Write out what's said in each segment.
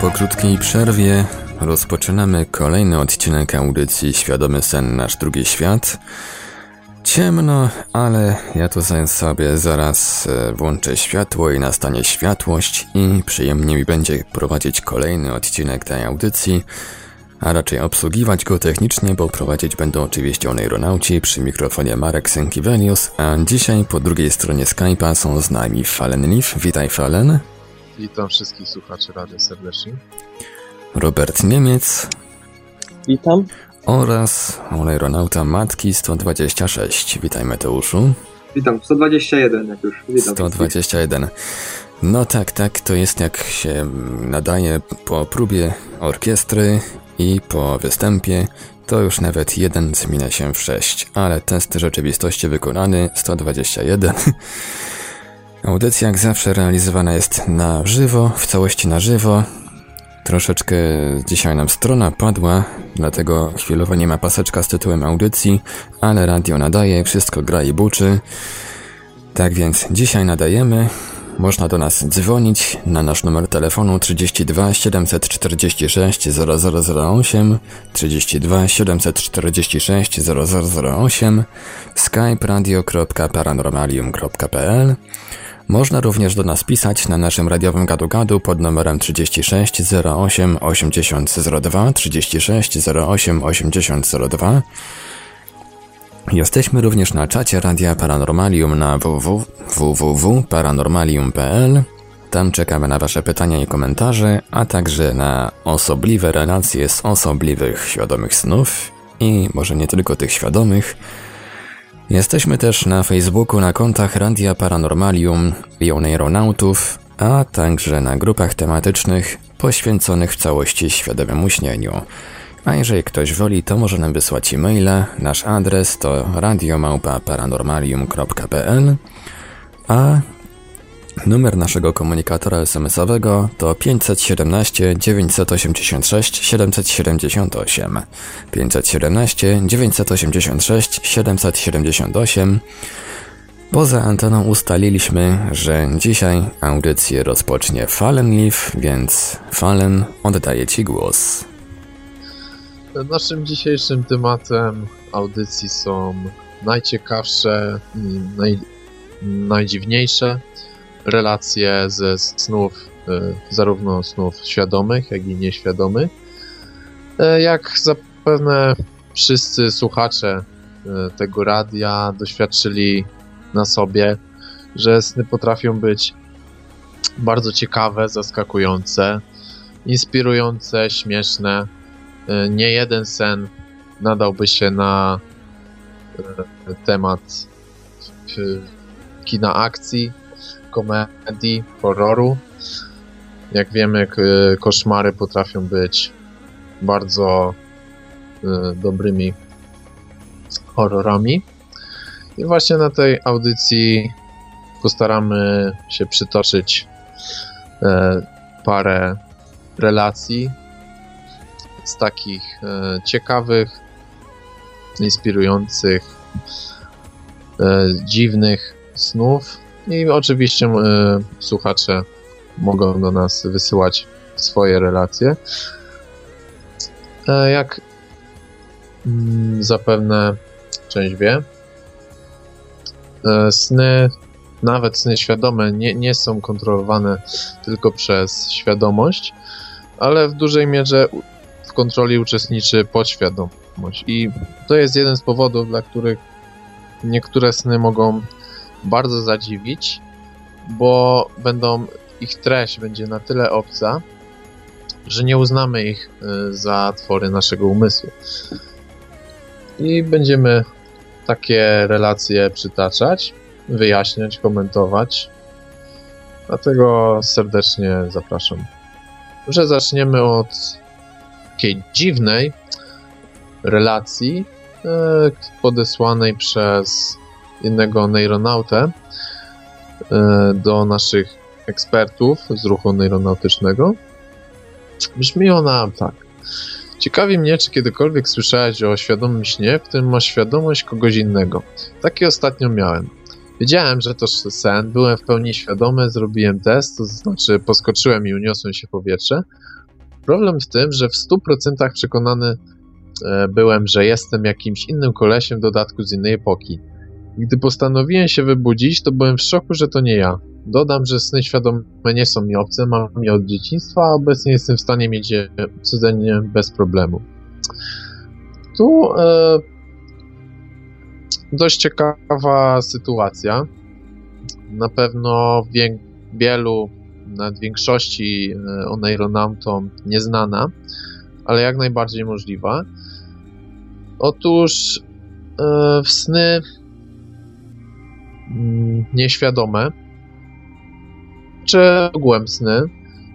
po krótkiej przerwie rozpoczynamy kolejny odcinek audycji Świadomy Sen Nasz Drugi Świat. Ciemno, ale ja tu sobie zaraz e, włączę światło i nastanie światłość i przyjemnie mi będzie prowadzić kolejny odcinek tej audycji, a raczej obsługiwać go technicznie, bo prowadzić będą oczywiście oneironauci przy mikrofonie Marek Sękiewelius, a dzisiaj po drugiej stronie Skype'a są z nami Fallen Leaf. Witaj Fallen. Witam wszystkich słuchaczy rady serdecznie. Robert Niemiec. Witam. Oraz aeronauta Matki 126. Witaj Mateuszu. Witam, 121 jak już. Witam 121. No tak, tak, to jest jak się nadaje po próbie orkiestry i po występie, to już nawet jeden zmienia się w 6, ale test rzeczywistości wykonany 121. Audycja jak zawsze realizowana jest na żywo, w całości na żywo. Troszeczkę dzisiaj nam strona padła, dlatego chwilowo nie ma paseczka z tytułem audycji, ale radio nadaje, wszystko gra i buczy. Tak więc dzisiaj nadajemy. Można do nas dzwonić na nasz numer telefonu 32 746 0008 32 746 0008 skype radio.paranormalium.pl można również do nas pisać na naszym radiowym gadu-gadu pod numerem 36 08 80 02 36 08 80 02. Jesteśmy również na czacie Radia Paranormalium na www.paranormalium.pl. Tam czekamy na Wasze pytania i komentarze, a także na osobliwe relacje z osobliwych świadomych snów i może nie tylko tych świadomych, Jesteśmy też na Facebooku na kontach Radia Paranormalium i Oneironautów, a także na grupach tematycznych poświęconych w całości świadomemu śnieniu. A jeżeli ktoś woli, to może nam wysłać e-maila. Nasz adres to radiomałpa-paranormalium.pl a Numer naszego komunikatora SMS-owego to 517 986 778. 517 986 778. Poza anteną ustaliliśmy, że dzisiaj audycję rozpocznie Fallen Leaf, więc Fallen oddaję Ci głos. Naszym dzisiejszym tematem audycji są najciekawsze i naj, najdziwniejsze relacje ze snów, e, zarówno snów świadomych, jak i nieświadomych. E, jak zapewne wszyscy słuchacze e, tego radia doświadczyli na sobie, że sny potrafią być bardzo ciekawe, zaskakujące, inspirujące, śmieszne. Nie jeden sen nadałby się na temat kina akcji, komedii, horroru. Jak wiemy, koszmary potrafią być bardzo y, dobrymi horrorami. I właśnie na tej audycji postaramy się przytoczyć e, parę relacji z takich e, ciekawych, inspirujących, e, dziwnych snów, i oczywiście e, słuchacze mogą do nas wysyłać swoje relacje. E, jak mm, zapewne część wie, e, sny, nawet sny świadome, nie, nie są kontrolowane tylko przez świadomość, ale w dużej mierze w kontroli uczestniczy podświadomość. I to jest jeden z powodów, dla których niektóre sny mogą bardzo zadziwić, bo będą ich treść będzie na tyle obca, że nie uznamy ich y, za twory naszego umysłu. I będziemy takie relacje przytaczać, wyjaśniać, komentować. Dlatego serdecznie zapraszam. Że zaczniemy od takiej dziwnej relacji, podesłanej przez jednego neuronautę e, do naszych ekspertów z ruchu neuronautycznego. Brzmi ona tak. Ciekawi mnie, czy kiedykolwiek słyszałeś o świadomym śnie, w którym masz świadomość kogoś innego. Taki ostatnio miałem. Wiedziałem, że to sen, byłem w pełni świadomy, zrobiłem test, to znaczy poskoczyłem i uniosłem się w powietrze. Problem w tym, że w 100% przekonany e, byłem, że jestem jakimś innym kolesiem w dodatku z innej epoki. Gdy postanowiłem się wybudzić, to byłem w szoku, że to nie ja. Dodam, że sny świadome nie są mi obce, mam je od dzieciństwa, a obecnie jestem w stanie mieć je codziennie bez problemu. Tu e, dość ciekawa sytuacja. Na pewno wie, wielu, nawet większości e, oneironautom nieznana, ale jak najbardziej możliwa. Otóż e, w sny nieświadome czy ogółem sny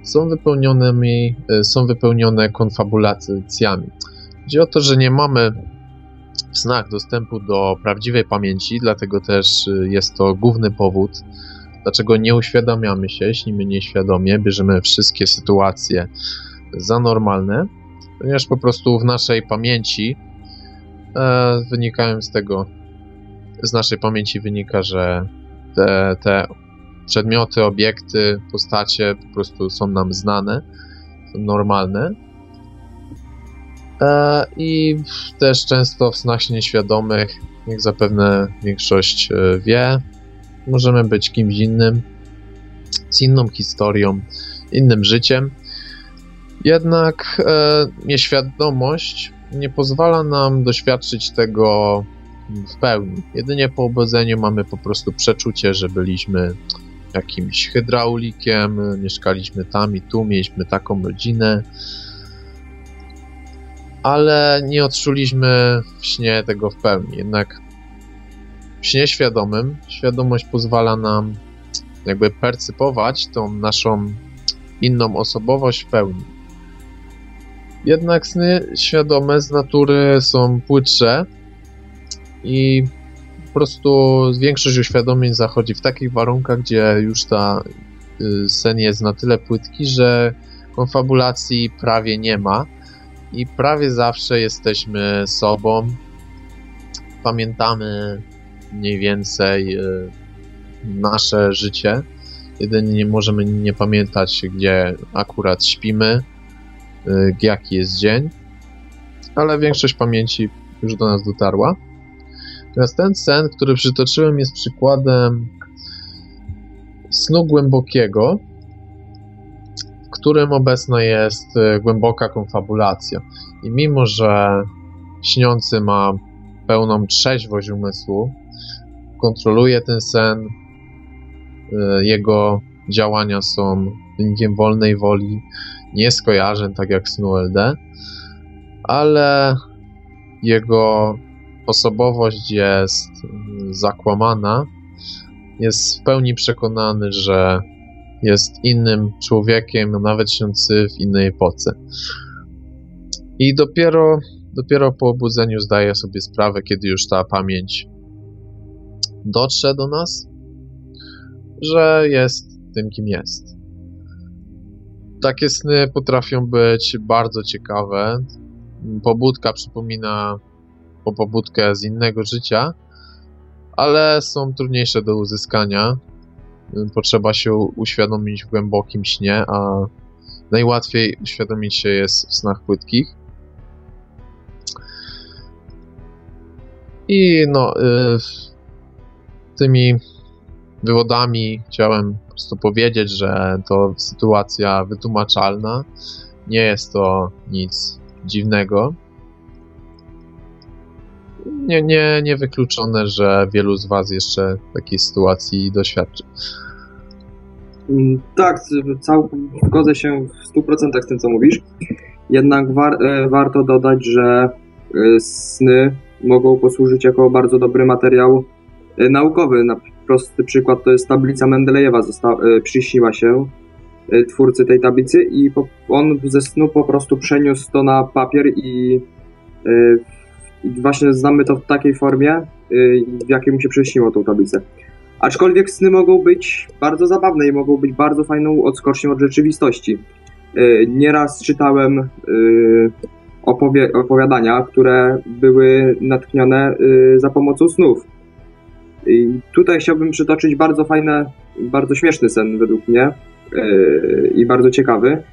są wypełnionymi, e, są wypełnione konfabulacjami. Chodzi o to, że nie mamy w snach dostępu do prawdziwej pamięci, dlatego też y, jest to główny powód, dlaczego nie uświadamiamy się, śnimy nieświadomie, bierzemy wszystkie sytuacje za normalne, ponieważ po prostu w naszej pamięci e, wynikają z tego, z naszej pamięci wynika, że te, te przedmioty, obiekty, postacie po prostu są nam znane, są normalne, E, I też często w snach nieświadomych, jak zapewne większość e, wie, możemy być kimś innym, z inną historią, innym życiem. Jednak e, nieświadomość nie pozwala nam doświadczyć tego w pełni. Jedynie po obudzeniu mamy po prostu przeczucie, że byliśmy jakimś hydraulikiem, mieszkaliśmy tam i tu, mieliśmy taką rodzinę, ale nie odczuliśmy w śnie tego w pełni. Jednak w śnie świadomym świadomość pozwala nam jakby percypować tą naszą inną osobowość w pełni. Jednak sny świadome z natury są płytsze i po prostu większość uświadomień zachodzi w takich warunkach, gdzie już ta y, sen jest na tyle płytki, że konfabulacji prawie nie ma i prawie zawsze jesteśmy sobą. Pamiętamy mniej więcej e, nasze życie. Jedynie nie możemy nie pamiętać, gdzie akurat śpimy, e, jaki jest dzień, ale większość pamięci już do nas dotarła. Natomiast ten sen, który przytoczyłem, jest przykładem snu głębokiego, którym obecna jest e, głęboka konfabulacja. I mimo, że śniący ma pełną trzeźwość umysłu, kontroluje ten sen, e, jego działania są wynikiem wolnej woli, nie skojarzeń, tak jak snu LD, ale jego osobowość jest zakłamana, jest w pełni przekonany, że jest innym człowiekiem, nawet śniący w innej epoce. I dopiero, dopiero po obudzeniu zdaje sobie sprawę, kiedy już ta pamięć dotrze do nas, że jest tym, kim jest. Takie sny potrafią być bardzo ciekawe. Pobudka przypomina po pobudkę z innego życia, ale są trudniejsze do uzyskania, potrzeba się uświadomić w głębokim śnie, a najłatwiej uświadomić się jest w snach płytkich. I no, y, tymi wywodami chciałem po prostu powiedzieć, że to sytuacja wytłumaczalna. Nie jest to nic dziwnego. Nie, nie, nie wykluczone, że wielu z Was jeszcze takiej sytuacji doświadczy. Mm, tak, całkiem zgodzę się w 100% z tym, co mówisz. Jednak war, e, warto dodać, że e, sny mogą posłużyć jako bardzo dobry materiał e, naukowy. Na prosty przykład to jest tablica Mendelejewa, zosta, przyśniła się twórcy tej tablicy i on ze snu po prostu przeniósł to na papier i właśnie znamy to w takiej formie, y, w jakiej mu się prześniło tą tablicę. Aczkolwiek sny mogą być bardzo zabawne i mogą być bardzo fajną odskocznią od rzeczywistości. Y, Nieraz czytałem y, opowie- opowiadania, które były natchnione za pomocą snów. I tutaj chciałbym przytoczyć bardzo fajny, bardzo śmieszny sen według mnie i bardzo ciekawy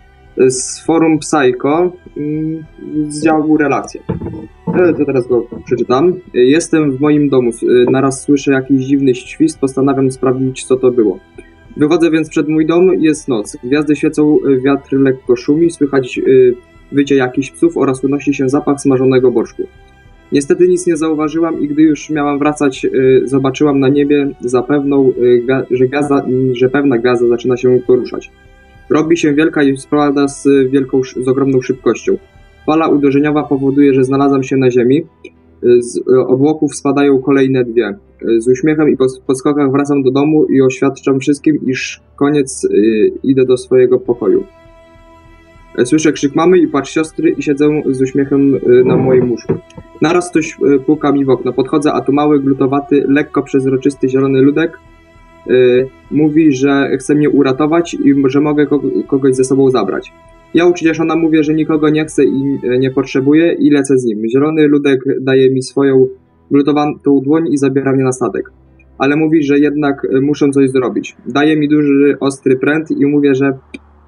z forum Psycho mm, z działu relacje. E, To teraz go przeczytam. Jestem w moim domu. e, Naraz słyszę jakiś dziwny świst. Postanawiam sprawdzić, co to było. Wychodzę więc przed mój dom. Jest noc. Gwiazdy świecą, e, wiatr lekko szumi. Słychać e, wycie jakichś psów oraz unosi się zapach smażonego boczku. Niestety nic nie zauważyłam i gdy już miałam wracać, e, zobaczyłam na niebie e, że, gwiazda, że pewna gwiazda zaczyna się poruszać. Robi się wielka i spada z, wielką, z ogromną szybkością. Fala uderzeniowa powoduje, że znalazłam się na ziemi. Z obłoków spadają kolejne dwie. Z uśmiechem i po, skokach wracam do domu i oświadczam wszystkim, iż koniec y, idę do swojego pokoju. Słyszę krzyk mamy i płacz siostry i siedzę z uśmiechem na moim łóżku. Naraz ktoś puka mi w okno. Podchodzę, a tu mały, glutowaty, lekko przezroczysty zielony ludek mówi, że chce mnie uratować i że mogę kogo- kogoś ze sobą zabrać. Ja ucieszona mówię, że nikogo nie chcę i nie potrzebuję i lecę z nim. Zielony ludek daje mi swoją glutowaną dłoń i zabiera mnie na statek. Ale mówi, że jednak e, muszę coś zrobić. Daje mi duży, ostry pręt i mówię, że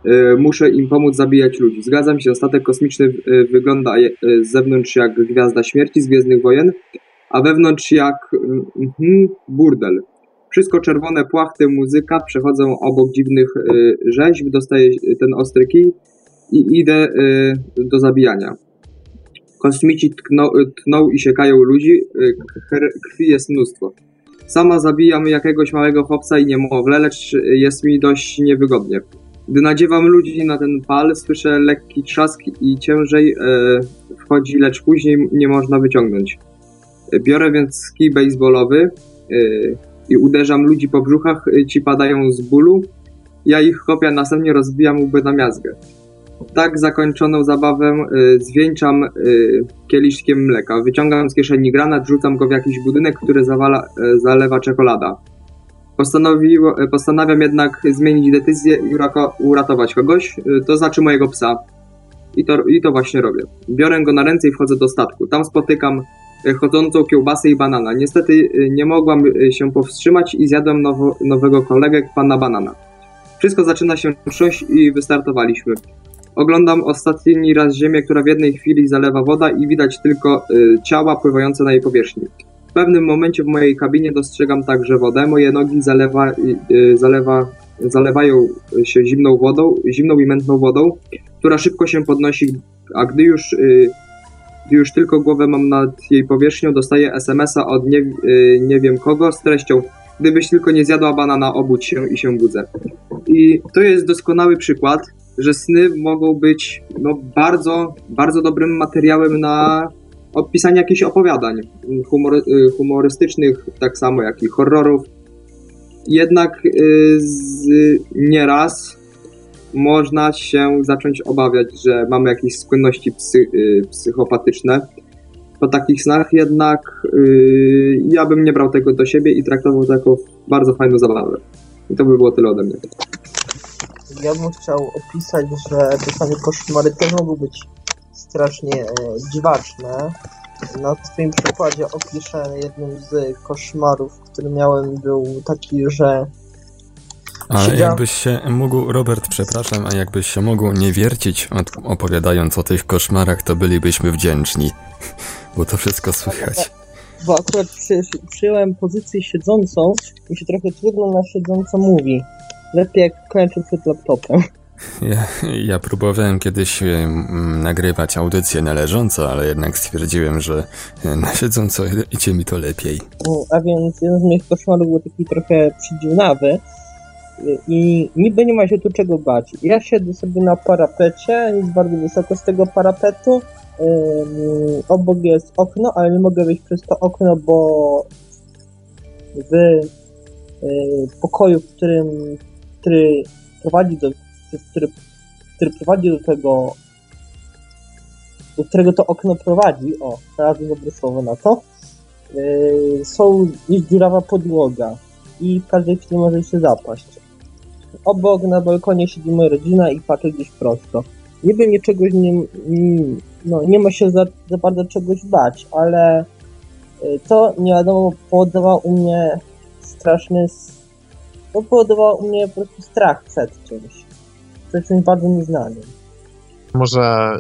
e, muszę im pomóc zabijać ludzi. Zgadzam się, statek kosmiczny wygląda z zewnątrz jak Gwiazda Śmierci z Gwiezdnych Wojen, a wewnątrz jak mm, mhm, burdel. Wszystko czerwone, płachty, muzyka, przechodzą obok dziwnych y, rzeźb, dostaję ten ostry kij i idę y, do zabijania. Kosmici tkną, tną i siekają ludzi, y, kr- krwi jest mnóstwo. Sama zabijam jakiegoś małego chłopca i niemowlę, lecz jest mi dość niewygodnie. Gdy nadziewam ludzi na ten pal, słyszę lekki trzask i ciężej y, wchodzi, lecz później nie można wyciągnąć. Biorę więc kij baseballowy y, i uderzam ludzi po brzuchach, y, ci padają z bólu. Ja ich kopię, a następnie rozbijam łby na miazgę. Tak zakończoną zabawę y, zwieńczam y, kieliszkiem mleka. Wyciągam z kieszeni granat, rzucam go w jakiś budynek, który zawala, y, zalewa czekolada. Postanowiło, y, postanawiam jednak zmienić decyzję i uratować kogoś, y, to znaczy mojego psa. I to, I to właśnie robię. Biorę go na ręce i wchodzę do statku. Tam spotykam chodzącą kiełbasę i banana. Niestety y, nie mogłam y, się powstrzymać i zjadłem nowo, nowego kolegę, pana banana. Wszystko zaczyna się trząść i wystartowaliśmy. Oglądam ostatni raz ziemię, która w jednej chwili zalewa woda i widać tylko y, ciała pływające na jej powierzchni. W pewnym momencie w mojej kabinie dostrzegam także wodę. Moje nogi zalewa, y, zalewa, zalewają się zimną wodą, zimną i mętną wodą, która szybko się podnosi, a gdy już, y, gdy już tylko głowę mam nad jej powierzchnią, dostaję SMS-a od nie, y, nie wiem kogo z treścią Gdybyś tylko nie zjadła banana, obudź się i się budzę. I to jest doskonały przykład, że sny mogą być no, bardzo, bardzo dobrym materiałem na opisanie jakichś opowiadań humor, y, humorystycznych, tak samo jak i horrorów. Jednak y, z, nieraz można się zacząć obawiać, że mamy jakieś skłonności psy, y, psychopatyczne. Po takich snach jednak y, ja bym nie brał tego do siebie i traktował to jako bardzo fajną zabawę. I to by było tyle ode mnie. Ja bym chciał opisać, że czasami koszmary też mogą być strasznie e, dziwaczne. Na swoim przykładzie opiszę jednym z koszmarów, który miałem, był taki, że A Siedział- jakbyś się mógł, Robert, przepraszam, a jakbyś się mógł nie wiercić opowiadając o tych koszmarach, to bylibyśmy wdzięczni. Bo to wszystko słychać. bo akurat przy, przyjąłem pozycję siedzącą i się trochę trudno na siedząco mówi. Lepiej jak kończę przed laptopem. Ja, ja próbowałem kiedyś em, nagrywać audycję na leżąco, ale jednak stwierdziłem, że e, na siedząco idzie mi to lepiej. A więc jeden z moich koszmarów był taki trochę przydziwnawy i niby nie ma się tu czego bać. Ja siedzę sobie na parapecie, nic bardzo wysoko z tego parapetu. Ym, obok jest okno, ale nie mogę wejść przez to okno, bo w y, pokoju, w którym, który prowadzi do, który, który prowadzi do tego do którego to okno prowadzi, o, znalazłem dobre słowo na to, yy, są, jest dziurawa podłoga i w każdej chwili może się zapaść. Obok na balkonie siedzi moja rodzina i patrzy gdzieś prosto. Niby mnie czegoś nie, no, nie ma się za, za bardzo czegoś bać, ale to nie wiadomo powodowało u mnie straszny, to powodowało u mnie po prostu strach przed czymś. Przed czymś bardzo nieznanym. Może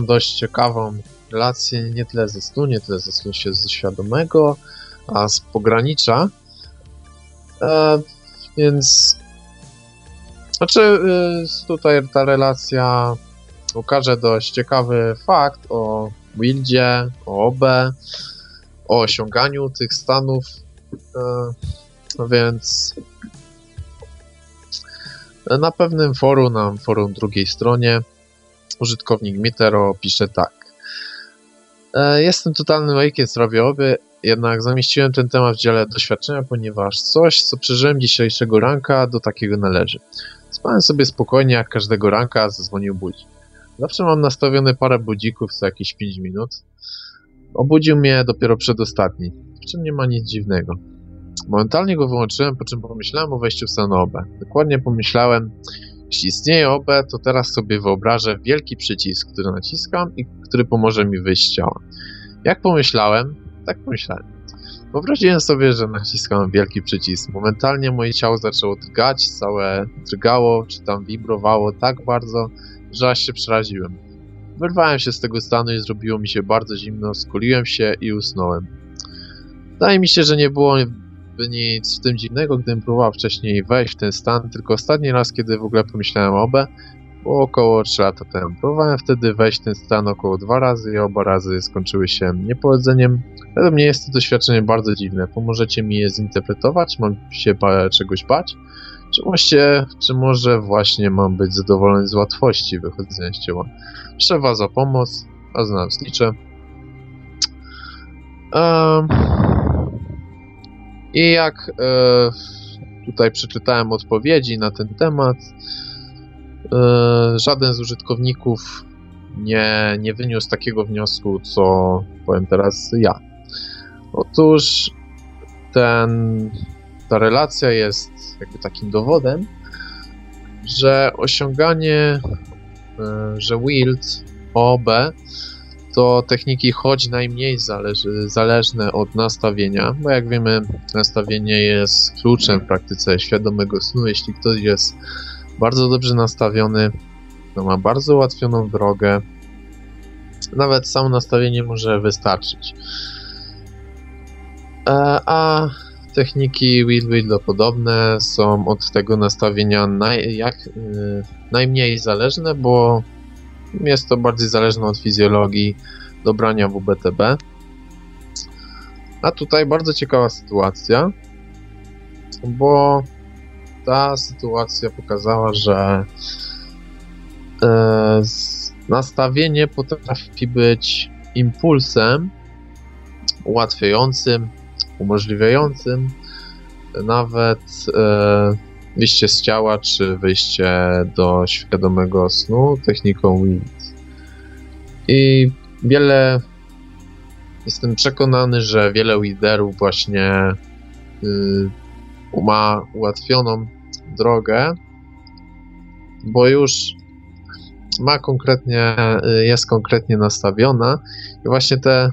y, dość ciekawą relację nie tyle ze snu, nie tyle ze snu się ze świadomego, a z pogranicza. E, więc znaczy y, tutaj ta relacja ukaże dość ciekawy fakt o Wildzie, o OB, o osiąganiu tych stanów. E, no więc na pewnym forum, na forum drugiej stronie, użytkownik Mitero pisze tak. Jestem totalnym łajkiem zdrowiowy, jednak zamieściłem ten temat w dziale doświadczenia, ponieważ coś, co przeżyłem dzisiejszego ranka, do takiego należy. Spałem sobie spokojnie, jak każdego ranka, zadzwonił budzik. Zawsze mam nastawione parę budzików co jakieś 5 minut. Obudził mnie dopiero przedostatni, w czym nie ma nic dziwnego. Momentalnie go wyłączyłem, po czym pomyślałem o wejściu w stan OB. Dokładnie pomyślałem, jeśli istnieje OB, to teraz sobie wyobrażę wielki przycisk, który naciskam i który pomoże mi wyjść z ciała. Jak pomyślałem, tak pomyślałem. Wyobraziłem sobie, że naciskam wielki przycisk. Momentalnie moje ciało zaczęło drgać, całe drgało, czy tam wibrowało tak bardzo, że aż się przeraziłem. Wyrwałem się z tego stanu i zrobiło mi się bardzo zimno, skuliłem się i usnąłem. Wydaje mi się, że nie było nic w tym dziwnego, gdybym próbował wcześniej wejść w ten stan, tylko ostatni raz, kiedy w ogóle pomyślałem o było około 3 lata temu. Próbowałem wtedy wejść w ten stan około dwa razy i oba razy skończyły się niepowodzeniem. Według mnie jest to doświadczenie bardzo dziwne. Pomożecie mi je zinterpretować? Mam się czegoś bać? Czy właściwie, czy może właśnie mam być zadowolony z łatwości wychodzenia z ciała? Was o pomoc, a za nas liczę. Um, i jak e, tutaj przeczytałem odpowiedzi na ten temat, żaden z użytkowników nie, nie wyniósł takiego wniosku, co powiem teraz ja. Otóż ten, ta relacja jest jakby takim dowodem, że osiąganie, e, że Wild OB to techniki choć najmniej zależy, zależne od nastawienia, bo jak wiemy, nastawienie jest kluczem w praktyce świadomego snu. Jeśli ktoś jest bardzo dobrze nastawiony, to ma bardzo ułatwioną drogę. Nawet samo nastawienie może wystarczyć. E, a techniki Wheel podobne są od tego nastawienia naj, jak, y, najmniej zależne, bo jest to bardziej zależne od fizjologii dobrania WBTB. A tutaj bardzo ciekawa sytuacja, bo ta sytuacja pokazała, że e, nastawienie potrafi być impulsem ułatwiającym, umożliwiającym nawet e, wyjście z ciała, czy wyjście do świadomego snu techniką WIT. I wiele, jestem przekonany, że wiele liderów właśnie y, ma ułatwioną drogę, bo już ma konkretnie, y, jest konkretnie nastawiona i właśnie te,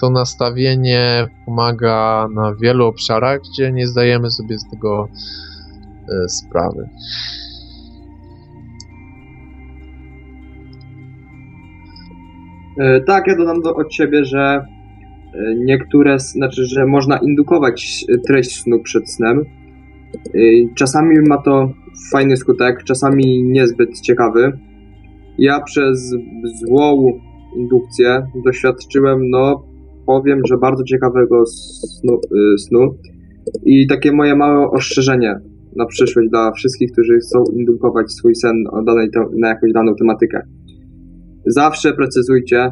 to nastawienie pomaga na wielu obszarach, gdzie nie zdajemy sobie z tego E, sprawy. E, tak, ja dodam do, od siebie, że niektóre, znaczy, że można indukować treść snu przed snem. Czasami ma to fajny skutek, czasami niezbyt ciekawy. Ja przez złą indukcję doświadczyłem, no powiem, że bardzo ciekawego snu. snu. I takie moje małe ostrzeżenie na przyszłość dla wszystkich, którzy chcą indukować swój sen danej, na jakąś daną tematykę. Zawsze precyzujcie, y,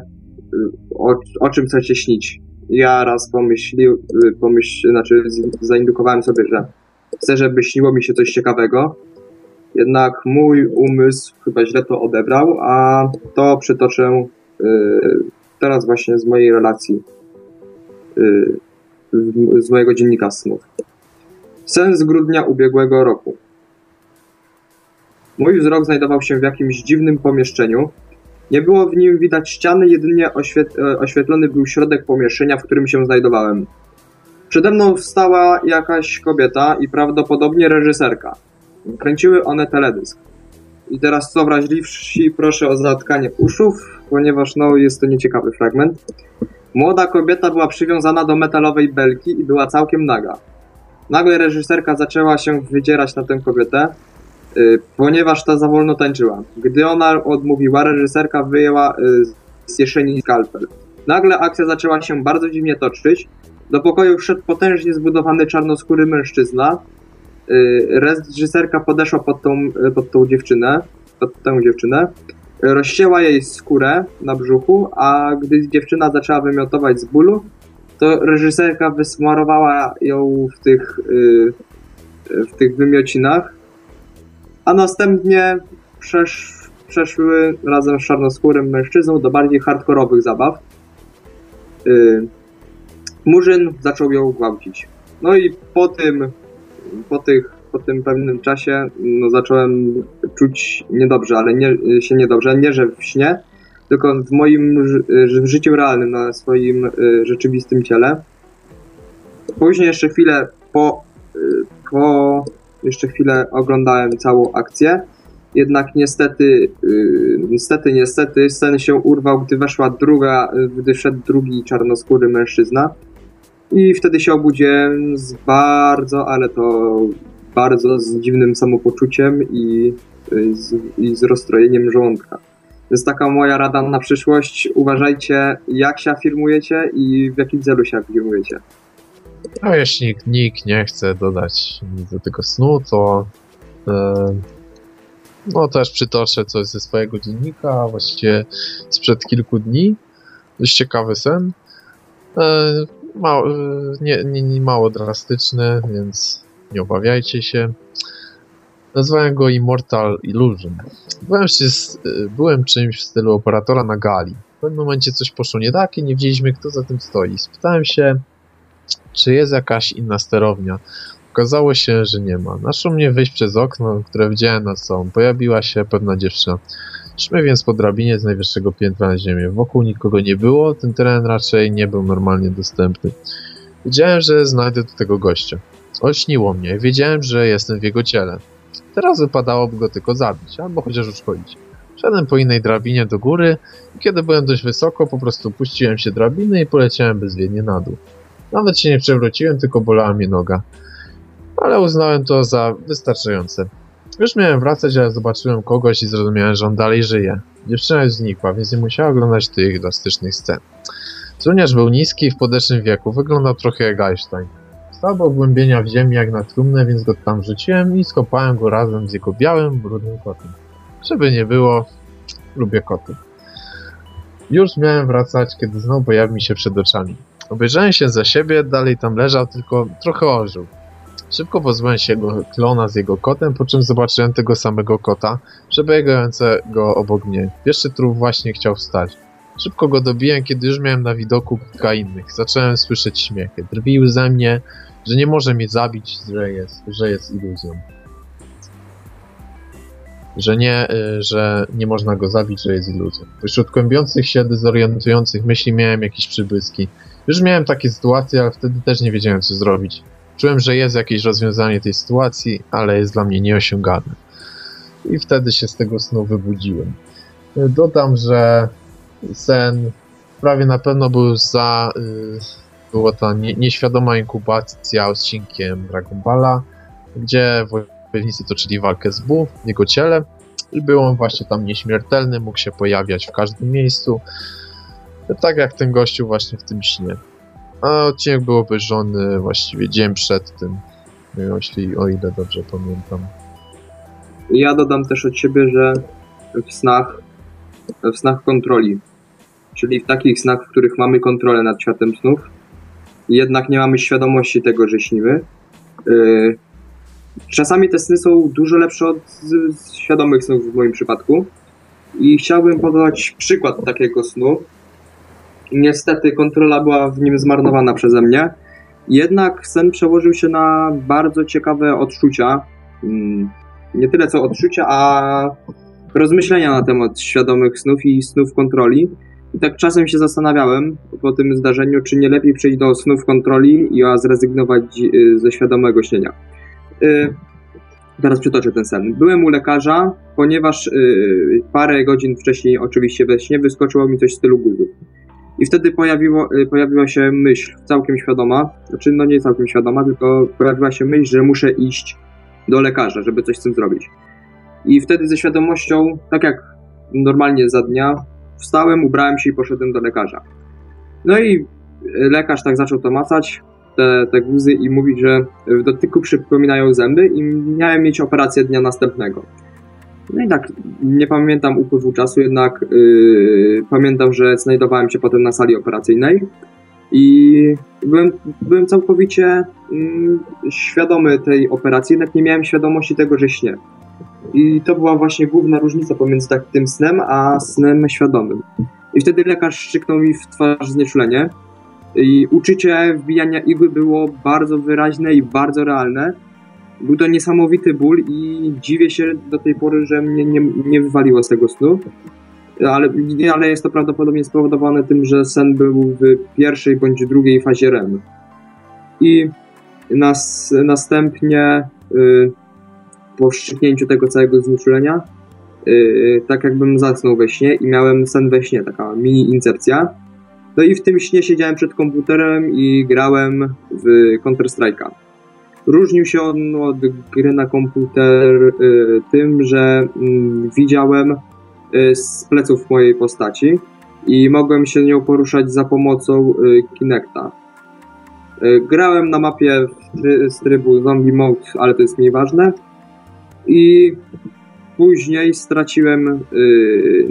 o, o czym chcecie śnić. Ja raz pomyślił, y, pomyśl, znaczy zaindukowałem sobie, że chcę, żeby śniło mi się coś ciekawego, jednak mój umysł chyba źle to odebrał, a to przytoczę y, teraz właśnie z mojej relacji, y, z mojego dziennika snów. Sen z grudnia ubiegłego roku. Mój wzrok znajdował się w jakimś dziwnym pomieszczeniu. Nie było w nim widać ściany, jedynie e, oświetlony był środek pomieszczenia, w którym się znajdowałem. Przede mną stała jakaś kobieta i prawdopodobnie reżyserka. Kręciły one teledysk. I teraz co wrażliwsi, proszę o zatkanie uszów, ponieważ no, jest to nieciekawy fragment. Młoda kobieta była przywiązana do metalowej belki i była całkiem naga. Nagle reżyserka zaczęła się wydzierać na tę kobietę, yy, ponieważ ta za wolno tańczyła. Gdy ona odmówiła, reżyserka wyjęła yy, z kieszeni skalpel. Nagle akcja zaczęła się bardzo dziwnie toczyć. Do pokoju wszedł potężnie zbudowany czarnoskóry mężczyzna, Y, reżyserka podeszła pod tą, y, pod tą dziewczynę, pod tę dziewczynę, rozcięła jej skórę na brzuchu, a gdy dziewczyna zaczęła wymiotować z bólu, to reżyserka wysmarowała ją w tych, y, w tych wymiocinach, a następnie przesz, przeszły razem z czarnoskórym mężczyzną do bardziej hardkorowych zabaw. Murzyn zaczął ją gwałcić. No i po tym po, tych, po tym pewnym czasie no, zacząłem czuć niedobrze, ale nie, się niedobrze, nie że w śnie, tylko w moim w życiu realnym, na swoim y, rzeczywistym ciele. Później jeszcze chwilę po, y, po jeszcze chwilę oglądałem całą akcję. Jednak niestety, y, niestety, niestety, sen się urwał, gdy weszła druga, gdy wszedł drugi czarnoskóry mężczyzna i wtedy się obudziłem z bardzo, ale to bardzo z dziwnym samopoczuciem i z, i z rozstrojeniem żołądka. Więc taka moja rada na przyszłość. Uważajcie, jak się afirmujecie i w jakim celu się afirmujecie. A jeśli nikt nie chce dodać do tego snu, to yy, no też przytoczę coś ze swojego dziennika, właściwie sprzed kilku dni. Dość ciekawy sen. Yy, mało, nie, nie, nie mało drastyczny, więc nie obawiajcie się. Nazwałem go Immortal Illusion. Byłem, się, byłem czymś w stylu operatora na gali. W pewnym momencie coś poszło nie tak i nie wiedzieliśmy, kto za tym stoi. Spytałem się, czy jest jakaś inna sterownia. Okazało się, że nie ma. Naszło mnie wyjść przez okno, które widziałem nad sobą. Pojawiła się pewna dziewczyna. Szmy więc po drabinie z najwyższego piętra na ziemię. Wokół nikogo nie było, ten teren raczej nie był normalnie dostępny. Wiedziałem, że znajdę tu tego gościa. Olśniło mnie, wiedziałem, że jestem w jego ciele. Teraz wypadałoby go tylko zabić, albo chociaż uszkodzić. Szedłem po innej drabinie do góry i kiedy byłem dość wysoko, po prostu puściłem się drabiny i poleciałem bezwiednie na dół. Nawet się nie przewróciłem, tylko bolała mnie noga. Ale uznałem to za wystarczające. Już miałem wracać, ale zobaczyłem kogoś i zrozumiałem, że on dalej żyje. Dziewczyna już znikła, więc nie musiała oglądać tych drastycznych scen. Truniarz był niski i w podeszłym wieku, wyglądał trochę jak Einstein. Stał ogłębienia w ziemi jak na trumnę, więc go tam rzuciłem i skopałem go razem z jego białym, brudnym kotem. Żeby nie było, lubię koty. Już miałem wracać, kiedy znowu pojawił mi się przed oczami. Obejrzałem się za siebie, dalej tam leżał, tylko trochę ożył. Szybko pozbyłem się jego klona z jego kotem, po czym zobaczyłem tego samego kota, przebiegającego obok mnie. Pierwszy trup właśnie chciał wstać. Szybko go dobiłem, kiedy już miałem na widoku kilka innych. Zacząłem słyszeć śmiechy. Drwił ze mnie, że nie może mnie zabić, że jest, że jest iluzją. Że nie, y, że nie można go zabić, że jest iluzją. Wśród kłębiących się, dezorientujących myśli miałem jakieś przybłyski. Już miałem takie sytuacje, ale wtedy też nie wiedziałem co zrobić. Czułem, że jest jakieś rozwiązanie tej sytuacji, ale jest dla mnie nieosiągalne. I wtedy się z tego snu wybudziłem. Dodam, że sen prawie na pewno był za. Y, była ta nie, nieświadoma inkubacja odcinkiem Dragon Balla, gdzie wojownicy toczyli walkę z Bu w jego ciele i był on właśnie tam nieśmiertelny, mógł się pojawiać w każdym miejscu. Tak jak ten gościu właśnie w tym śnie. A odcinek był obejrzony właściwie dzień przed tym, jeśli o ile dobrze pamiętam. Ja dodam też od siebie, że w snach, w snach kontroli, czyli w takich snach, w których mamy kontrolę nad światem snów, jednak nie mamy świadomości tego, że śnimy. Yy, czasami te sny są dużo lepsze od świadomych snów w moim przypadku. I chciałbym podać przykład takiego snu. Niestety kontrola była w nim zmarnowana przeze mnie. Jednak sen przełożył się na bardzo ciekawe odczucia. Mm, Nie tyle co odczucia, a rozmyślenia na temat świadomych snów i snów kontroli. I tak czasem się zastanawiałem po tym zdarzeniu, czy nie lepiej przejść do snów kontroli i a zrezygnować y, ze świadomego śnienia. Y, Teraz przytoczę ten sen. Byłem u lekarza, ponieważ y, parę godzin wcześniej, oczywiście we śnie, wyskoczyło mi coś w stylu guzów. I wtedy pojawiło, y, pojawiła się myśl, całkiem świadoma, znaczy no nie całkiem świadoma, tylko pojawiła się myśl, że muszę iść do lekarza, żeby coś z tym zrobić. I wtedy ze świadomością, tak jak normalnie za dnia, wstałem, ubrałem się i poszedłem do lekarza. No i lekarz tak zaczął to macać, te, te guzy i mówi, że w dotyku przypominają zęby i miałem mieć operację dnia następnego. No i tak, nie pamiętam upływu czasu, jednak yy, pamiętam, że znajdowałem się potem na sali operacyjnej i byłem, byłem całkowicie yy, świadomy tej operacji, jednak nie miałem świadomości tego, że śnie. I to była właśnie główna różnica pomiędzy tak tym snem, a snem świadomym. I wtedy lekarz szczyknął mi w twarz znieczulenie, i uczucie wbijania igły było bardzo wyraźne i bardzo realne. Był to niesamowity ból i dziwię się do tej pory, że mnie nie, nie wywaliło z tego snu. Ale, ale jest to prawdopodobnie spowodowane tym, że sen był w pierwszej bądź drugiej fazie REM. I nas, następnie y, po wstrzyknięciu tego całego znieczulenia, y, tak jakbym zasnął we śnie i miałem sen we śnie, taka mini incepcja no i w tym śnie siedziałem przed komputerem i grałem w Counter-Strike'a. Różnił się on od gry na komputer y, tym, że y, widziałem y, z pleców mojej postaci i mogłem się nią poruszać za pomocą y, Kinecta. Grałem na mapie z trybu Zombie Mode, ale to jest mniej ważne. I później straciłem,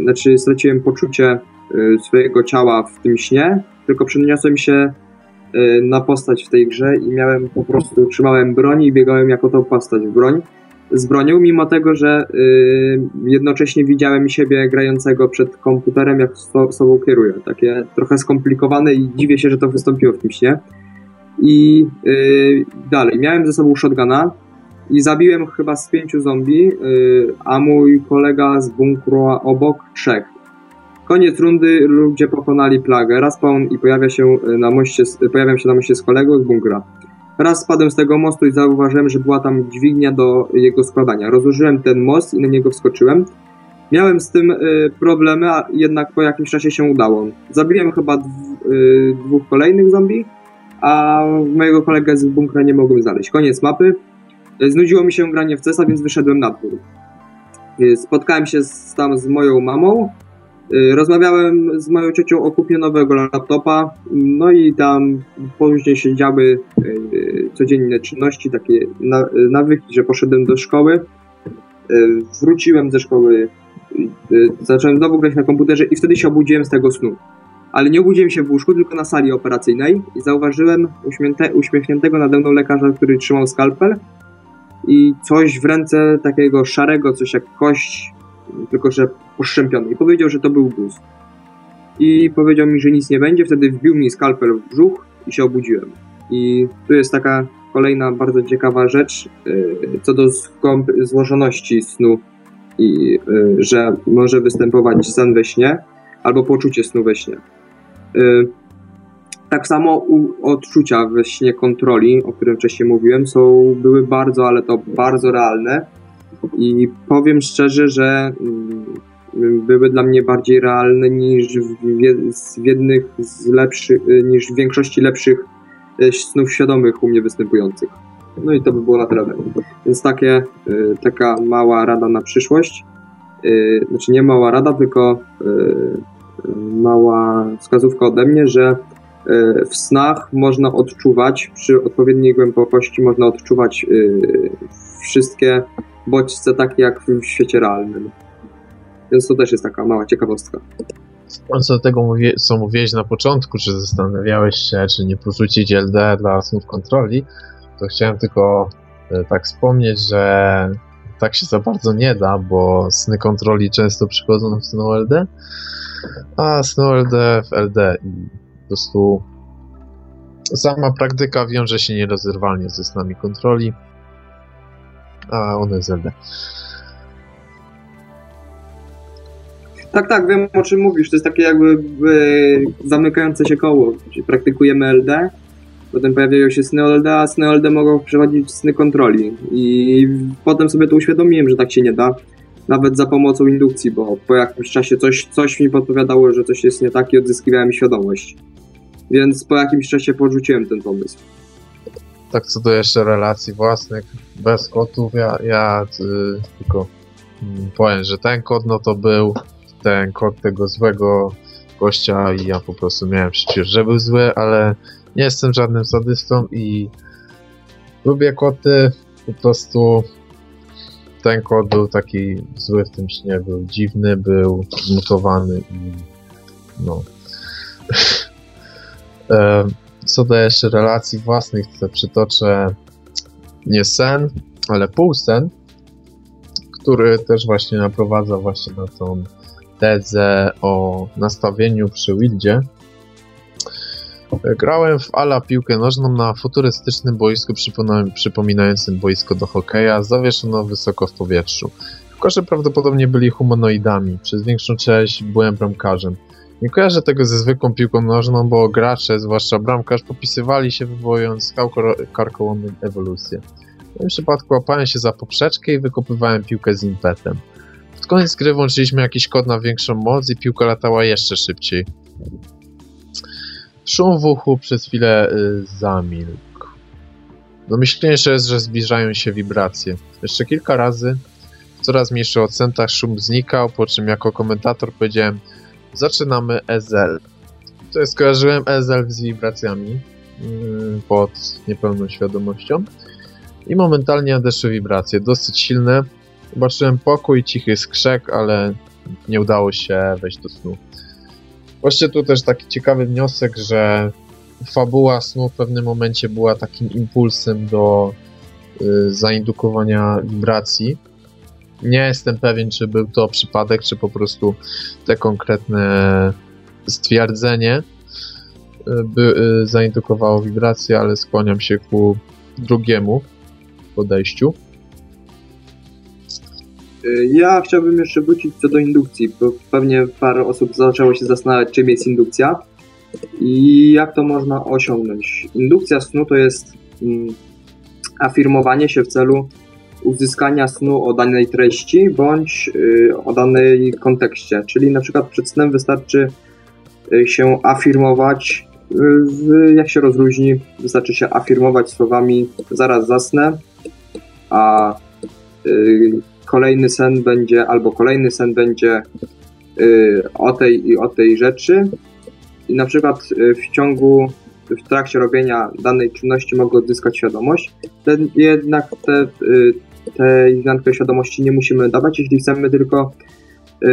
znaczy straciłem poczucie swojego ciała w tym śnie, tylko przeniosłem się na postać w tej grze i miałem po prostu, trzymałem broń i biegałem jako tą postać w broń. Z bronią, mimo tego, że y, jednocześnie widziałem siebie grającego przed komputerem, jak so, sobą kieruję. Takie trochę skomplikowane i dziwię się, że to wystąpiło w tym śnie. I y, dalej, miałem ze sobą shotguna i zabiłem chyba z pięciu zombie, y, a mój kolega z bunkru obok trzech. Koniec rundy, ludzie pokonali plagę. Raz spawn i pojawia się na moście, z- pojawiam się na moście z kolegą z bunkra. Raz spadłem z tego mostu i zauważyłem, że była tam dźwignia do jego składania. Rozłożyłem ten most i na niego wskoczyłem. Miałem z tym y, problemy, a jednak po jakimś czasie się udało. Zabiłem chyba y, dwóch kolejnych zombie, a mojego kolegę z bunkra nie mogłem znaleźć. Koniec mapy. Znudziło mi się granie w CESa, więc wyszedłem na dwór. Spotkałem się z, tam z moją mamą. Y, Rozmawiałem z moją ciocią o kupnie nowego laptopa, no i tam później się działy y, codzienne czynności, takie y, nawyki, że poszedłem do szkoły. Wróciłem ze szkoły, zacząłem znowu grać na komputerze i wtedy się obudziłem z tego snu. Ale nie obudziłem się w łóżku, tylko na sali operacyjnej i zauważyłem uśmiechnięte, uśmiechniętego nade mną lekarza, który trzymał skalpel i coś w ręce takiego szarego, coś jak kość, tylko że poszczępiony. I powiedział, że to był guz. I powiedział mi, że nic nie będzie, wtedy wbił mi skalpel w brzuch i się obudziłem. I tu jest taka kolejna bardzo ciekawa rzecz yy, co do złożoności snu i yy, że może występować sen we śnie albo poczucie snu we śnie. Yy, tak samo u, odczucia we śnie kontroli, o którym wcześniej mówiłem, są, były bardzo, ale to bardzo realne. I powiem szczerze, że mm, były dla mnie bardziej realne niż w, z- jednych z lepszych, niż w większości lepszych e, snów świadomych u mnie występujących. No i to by było na tyle. Więc takie, y, taka mała rada na przyszłość. Y, Znaczy nie mała rada, tylko y, y, mała wskazówka ode mnie, że y, w snach można odczuwać, przy odpowiedniej głębokości można odczuwać y, wszystkie bodźce takie jak w świecie realnym. Więc to też jest taka mała ciekawostka. Co do tego, mówię, co mówiłeś na początku, czy zastanawiałeś się, czy nie porzucić LD dla snów kontroli, to chciałem tylko e, tak wspomnieć, że tak się za bardzo nie da, bo sny kontroli często przychodzą w snu LD, a snu LD w LD i po prostu sama praktyka wiąże się nierozerwalnie ze snami kontroli, a one z LD. Tak, tak, wiem o czym mówisz. To jest takie jakby zamykające się koło. Czyli praktykujemy LD, potem pojawiają się sny LD, a sny LD mogą przechodzić sny kontroli. I potem sobie to uświadomiłem, że tak się nie da. Nawet za pomocą indukcji, bo po jakimś czasie coś, coś mi podpowiadało, że coś jest nie tak i odzyskiwałem świadomość. Więc po jakimś czasie porzuciłem ten pomysł. Tak co do jeszcze relacji własnych, bez kotów, ja, ja y, tylko y, powiem, że ten kot no to był ten kot tego złego gościa i ja po prostu miałem przecież, że był zły, ale nie jestem żadnym sadystą i lubię koty, po prostu ten kot był taki zły w tym śnie, był dziwny, był zmutowany i no. Co do jeszcze relacji własnych, to przytoczę nie sen, ale półsen, który też właśnie naprowadza właśnie na tą tezę o nastawieniu przy Wildzie. Grałem w ala piłkę nożną na futurystycznym boisku przypominającym boisko do hokeja, zawieszono wysoko w powietrzu. Piłkarze prawdopodobnie byli humanoidami, przez większą część byłem bramkarzem. Nie kojarzę tego ze zwykłą piłką nożną, bo gracze, zwłaszcza bramkarz, popisywali się wywołując karkołomną ewolucję. W tym przypadku łapałem się za poprzeczkę i wykopywałem piłkę z impetem. Pod koniec gry włączyliśmy jakiś kod na większą moc i piłka latała jeszcze szybciej. Szum w uchu przez chwilę y, zamilkł. Domyślniejsze jest, że zbliżają się wibracje. Jeszcze kilka razy w coraz mniejszych odcentach szum znikał, po czym jako komentator powiedziałem zaczynamy. To jest, skojarzyłem EZL z wibracjami yy, pod niepełną świadomością i momentalnie nadeszły wibracje, dosyć silne. Zobaczyłem pokój, cichy skrzek, ale nie udało się wejść do snu. Właśnie tu też taki ciekawy wniosek, że fabuła snu w pewnym momencie była takim impulsem do y, zaindukowania vibracji. Nie jestem pewien, czy był to przypadek, czy po prostu te konkretne stwierdzenie y, by y, zaindukowało wibrację, ale skłaniam się ku drugiemu podejściu. Ja chciałbym jeszcze wrócić co do indukcji, bo pewnie parę osób zaczęło się zastanawiać, czym jest indukcja i jak to można osiągnąć. Indukcja snu to jest mm, afirmowanie się w celu uzyskania snu o danej treści bądź y, o danej kontekście. Czyli na przykład przed snem wystarczy y, się afirmować, y, jak się rozluźni, wystarczy się afirmować słowami zaraz zasnę, a kolejny sen będzie, albo kolejny sen będzie o tej i o tej rzeczy. I na przykład w ciągu w trakcie robienia danej czynności mogę odzyskać świadomość, ten, jednak te, tej zmianki świadomości nie musimy dawać, jeśli chcemy tylko yy,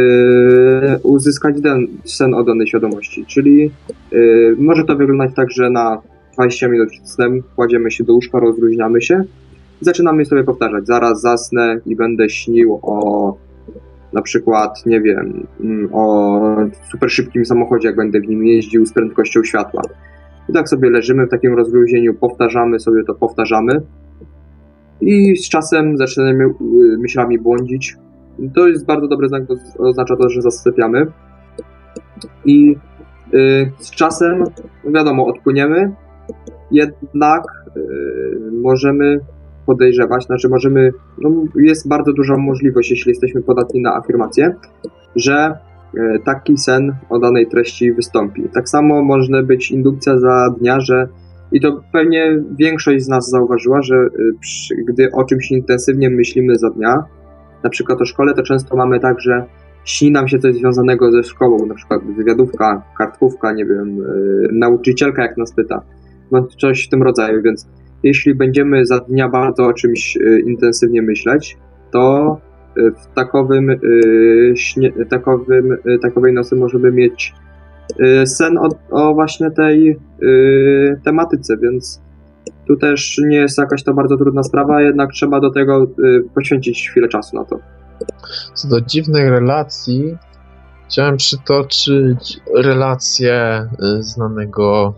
uzyskać den, sen o danej świadomości. Czyli yy, może to wyglądać tak, że na 20 minut przed snem kładziemy się do łóżka, rozluźniamy się i zaczynamy sobie powtarzać. Zaraz zasnę i będę śnił o na przykład, nie wiem, mm, o super szybkim samochodzie, jak będę w nim jeździł z prędkością światła. I tak sobie leżymy w takim rozluźnieniu, powtarzamy sobie to, powtarzamy i z czasem zaczynamy y, myślami błądzić. To jest bardzo dobry znak, to oznacza to, że zasypiamy. I y, z czasem, wiadomo, odpłyniemy, jednak y, możemy podejrzewać, znaczy możemy, no jest bardzo duża możliwość, jeśli jesteśmy podatni na afirmację, że taki sen o danej treści wystąpi. Tak samo może być indukcja za dnia, że i to pewnie większość z nas zauważyła, że y, przy, gdy o czymś intensywnie myślimy za dnia, na przykład o szkole, to często mamy tak, że śni nam się coś związanego ze szkołą, na przykład wywiadówka, kartkówka, nie wiem, yy, nauczycielka jak nas pyta, no coś w tym rodzaju, więc jeśli będziemy za dnia bardzo o czymś yy, intensywnie myśleć, to yy, w takowym, y, śnie, takowym, y, takowej nocy możemy mieć Y, sen o, o właśnie tej y, tematyce, więc Tu też nie jest jakaś to bardzo trudna sprawa, jednak trzeba do tego y, poświęcić chwilę czasu na to. Co do dziwnej relacji, chciałem przytoczyć relację y, znanego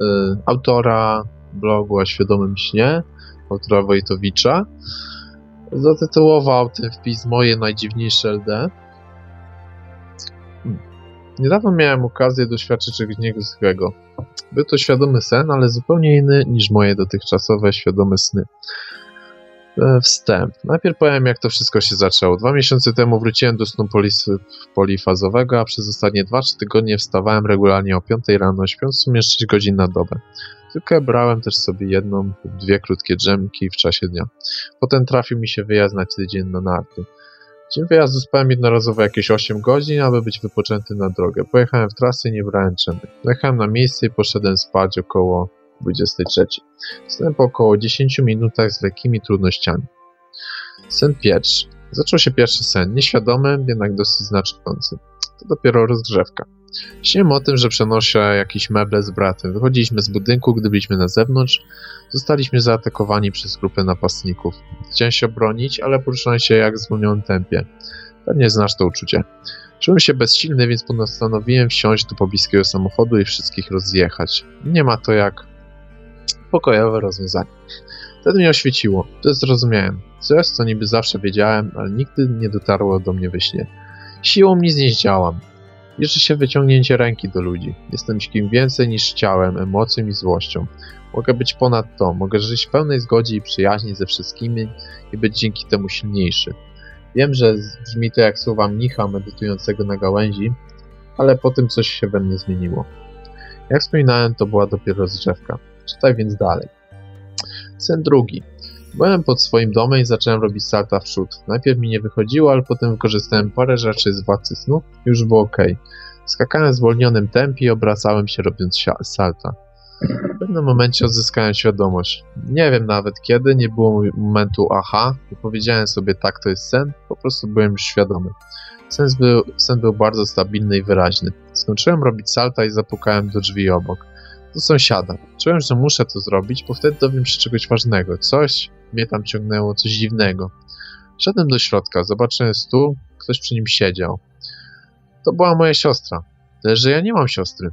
y, autora blogu o świadomym śnie, autora Wojtowicza. Zatytułował ten wpis Moje najdziwniejsze LD. Niedawno miałem okazję doświadczyć czegoś niezwykłego. Był to świadomy sen, ale zupełnie inny niż moje dotychczasowe świadome sny. E, wstęp. Najpierw powiem, jak to wszystko się zaczęło. Dwa miesiące temu wróciłem do snu polifazowego, a przez ostatnie 2-3 tygodnie wstawałem regularnie o 5 rano, śpiąc w sumie 6 godzin na dobę. Tylko brałem też sobie jedną lub dwie krótkie drzemki w czasie dnia. Potem trafił mi się wyjazd na tydzień na narty. Dzień wyjazdu spałem jednorazowo jakieś 8 godzin, aby być wypoczęty na drogę. Pojechałem w trasę i nie brałem drzemy. Jechałem na miejsce i poszedłem spać około 23. Wstałem po około 10 minutach z lekkimi trudnościami. Sen pierwszy. Zaczął się pierwszy sen, nieświadomy, jednak dosyć znaczący. To dopiero rozgrzewka. Śniłem o tym, że przenoszę jakieś meble z bratem. Wychodziliśmy z budynku, gdy byliśmy na zewnątrz. Zostaliśmy zaatakowani przez grupę napastników. Chciałem się obronić, ale poruszałem się jak w zwolnionym tempie. Pewnie znasz to uczucie. Czułem się bezsilny, więc postanowiłem wsiąść do pobliskiego samochodu i wszystkich rozjechać. Nie ma to jak pokojowe rozwiązanie. Wtedy mnie oświeciło. To zrozumiałem. Coś, co niby zawsze wiedziałem, ale nigdy nie dotarło do mnie we śnie. Siłą nic nie zdziałam. Liczy się wyciągnięcie ręki do ludzi. Jestem kim więcej niż ciałem, emocją i złością. Mogę być ponad to, mogę żyć w pełnej zgodzie i przyjaźni ze wszystkimi i być dzięki temu silniejszy. Wiem, że brzmi to jak słowa mnicha medytującego na gałęzi, ale po tym coś się we mnie zmieniło. Jak wspominałem, to była dopiero rozgrzewka. Czytaj więc dalej. Sen drugi. Byłem pod swoim domem i zacząłem robić salta w przód. Najpierw mi nie wychodziło, ale potem wykorzystałem parę rzeczy z władcy snu i już było ok. Skakałem w zwolnionym tempie i obracałem się robiąc salta. W pewnym momencie odzyskałem świadomość. Nie wiem nawet kiedy, nie było momentu aha, i powiedziałem sobie tak, to jest sen, po prostu byłem już świadomy. Sen był, sen był bardzo stabilny i wyraźny. Skończyłem robić salta i zapukałem do drzwi obok. Do sąsiada. Czułem, że muszę to zrobić, bo wtedy dowiem się czegoś ważnego. Coś mnie tam ciągnęło, coś dziwnego. Szedłem do środka, zobaczyłem stół, ktoś przy nim siedział. To była moja siostra. Tyle, że ja nie mam siostry.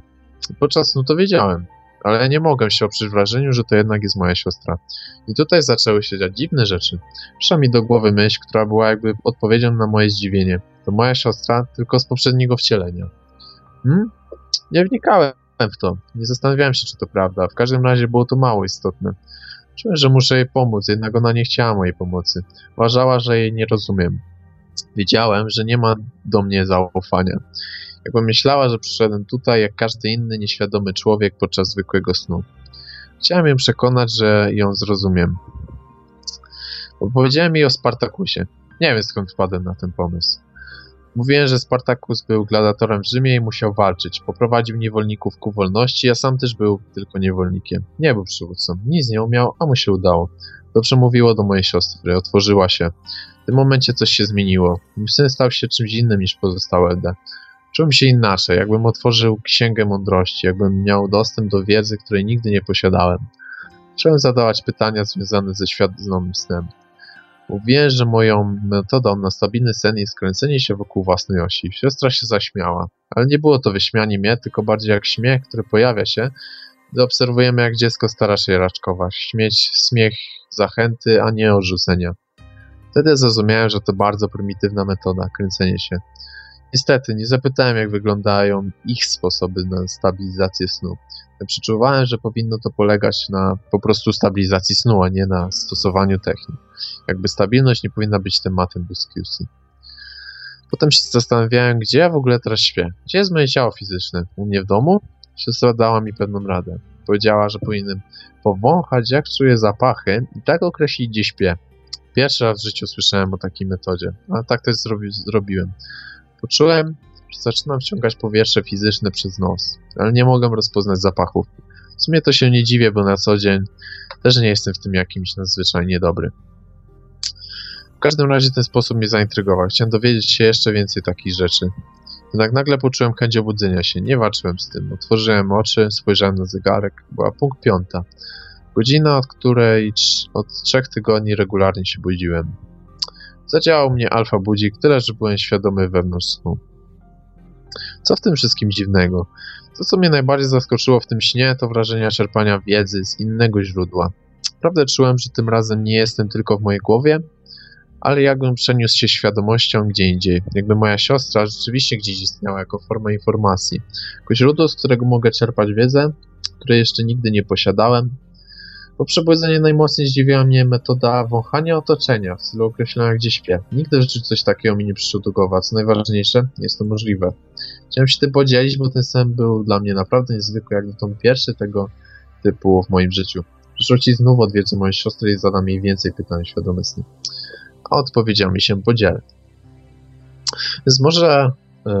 Podczas snu to wiedziałem ale nie mogłem się oprzeć wrażeniu, że to jednak jest moja siostra. I tutaj zaczęły się dziać dziwne rzeczy. Przyszła mi do głowy myśl, która była jakby odpowiedzią na moje zdziwienie. To moja siostra, tylko z poprzedniego wcielenia. Hmm? Nie wnikałem w to. Nie zastanawiałem się, czy to prawda. W każdym razie było to mało istotne. Czułem, że muszę jej pomóc, jednak ona nie chciała mojej pomocy. Uważała, że jej nie rozumiem. Wiedziałem, że nie ma do mnie zaufania. Jakby myślała, że przyszedłem tutaj jak każdy inny nieświadomy człowiek podczas zwykłego snu. Chciałem ją przekonać, że ją zrozumiem. Opowiedziałem jej o Spartakusie. Nie wiem skąd wpadłem na ten pomysł. Mówiłem, że Spartakus był gladiatorem w Rzymie i musiał walczyć. Poprowadził niewolników ku wolności, a sam też był tylko niewolnikiem. Nie był przywódcą. Nic nie umiał, a mu się udało. Dobrze mówiło do mojej siostry. Otworzyła się. W tym momencie coś się zmieniło. Mój syn stał się czymś innym niż pozostałe Ede. Czułem się inaczej, jakbym otworzył księgę mądrości, jakbym miał dostęp do wiedzy, której nigdy nie posiadałem. Zacząłem zadawać pytania związane ze świadomym snem. Mówiłem, że moją metodą na stabilny sen jest kręcenie się wokół własnej osi. Siostra się zaśmiała, ale nie było to wyśmianie mnie, tylko bardziej jak śmiech, który pojawia się, gdy obserwujemy, jak dziecko stara się raczkować. Śmieć, śmiech zachęty, a nie odrzucenia. Wtedy zrozumiałem, że to bardzo prymitywna metoda, kręcenie się. Niestety, nie zapytałem, jak wyglądają ich sposoby na stabilizację snu. Przeczuwałem, że powinno to polegać na po prostu stabilizacji snu, a nie na stosowaniu technik. Jakby stabilność nie powinna być tematem dyskusji. Potem się zastanawiałem, gdzie ja w ogóle teraz śpię. Gdzie jest moje ciało fizyczne? U mnie w domu? Siostra dała mi pewną radę. Powiedziała, że powinienem powąchać, jak czuję zapachy i tak określić, gdzie śpię. Pierwszy raz w życiu słyszałem o takiej metodzie, a tak też zrobi zrobiłem. Poczułem, że zaczynam wciągać powietrze fizyczne przez nos, ale nie mogłem rozpoznać zapachów. W sumie to się nie dziwię, bo na co dzień też nie jestem w tym jakimś nadzwyczajnie dobry. W każdym razie ten sposób mnie zaintrygował. Chciałem dowiedzieć się jeszcze więcej takich rzeczy. Jednak nagle poczułem chęć obudzenia się. Nie walczyłem z tym. Otworzyłem oczy, spojrzałem na zegarek. Była punkt piąta. Godzina, od której od trzech tygodni regularnie się budziłem. Zadziałał mnie alfa budzik, tyle że byłem świadomy wewnątrz snu. Co w tym wszystkim dziwnego? To, co mnie najbardziej zaskoczyło w tym śnie, to wrażenia czerpania wiedzy z innego źródła. Prawdę czułem, że tym razem nie jestem tylko w mojej głowie, ale jakbym przeniósł się świadomością gdzie indziej. Jakby moja siostra rzeczywiście gdzieś istniała jako forma informacji. Jako źródło, z którego mogę czerpać wiedzę, której jeszcze nigdy nie posiadałem. Po przebudzeniu najmocniej zdziwiła mnie metoda wąchania otoczenia w celu określenia, gdzie śpię. Nigdy w coś takiego mi nie przyszło do głowy, co najważniejsze, jest to możliwe. Chciałem się tym podzielić, bo ten sen był dla mnie naprawdę niezwykły, jak to pierwszy tego typu w moim życiu. Przyszłości znów odwiedzę moją siostrę i zadam jej więcej pytań świadomych. A odpowiedziami się podzielę. Więc może yy,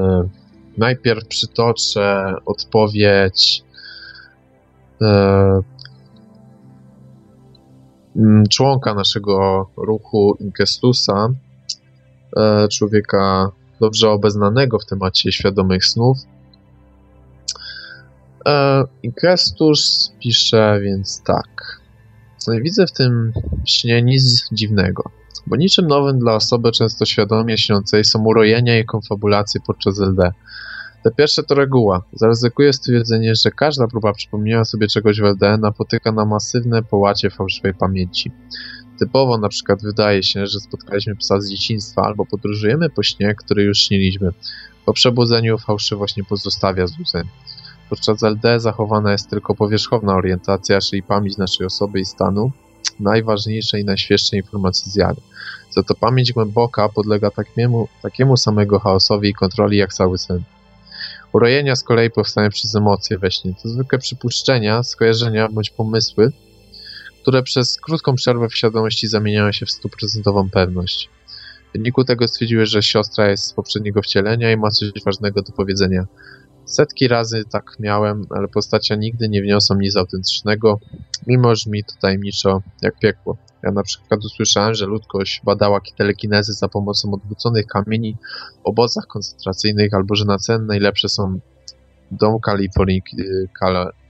najpierw przytoczę odpowiedź yy, członka naszego ruchu Inkestusa, yy, człowieka dobrze obeznanego w temacie świadomych snów. E, Inkestus pisze więc tak. Widzę w tym śnie nic dziwnego, bo niczym nowym dla osoby często świadomie śniącej są urojenia i konfabulacje podczas LD. Te pierwsze to reguła. Zaryzykuję stwierdzenie, że każda próba przypomnienia sobie czegoś w LD napotyka na masywne połacie fałszywej pamięci. Typowo na przykład wydaje się, że spotkaliśmy psa z dzieciństwa albo podróżujemy po śnie, który już śniliśmy. Po przebudzeniu fałszywość nie pozostawia złudzeń. Podczas LD zachowana jest tylko powierzchowna orientacja, czyli pamięć naszej osoby i stanu, najważniejsze i najświeższe informacje z jary. Za to pamięć głęboka podlega takiemu, takiemu samego chaosowi i kontroli jak cały sen. Urojenia z kolei powstają przez emocje we śnie. To zwykłe przypuszczenia, skojarzenia bądź pomysły, które przez krótką przerwę w świadomości zamieniają się w stuprocentową pewność. W wyniku tego stwierdziłeś, że siostra jest z poprzedniego wcielenia i ma coś ważnego do powiedzenia. Setki razy tak miałem, ale postacia nigdy nie wniosą nic autentycznego, mimo że mi to tajemniczo jak piekło. Ja na przykład usłyszałem, że ludzkość badała telekinezy za pomocą odwróconych kamieni w obozach koncentracyjnych, albo że na cen najlepsze są dom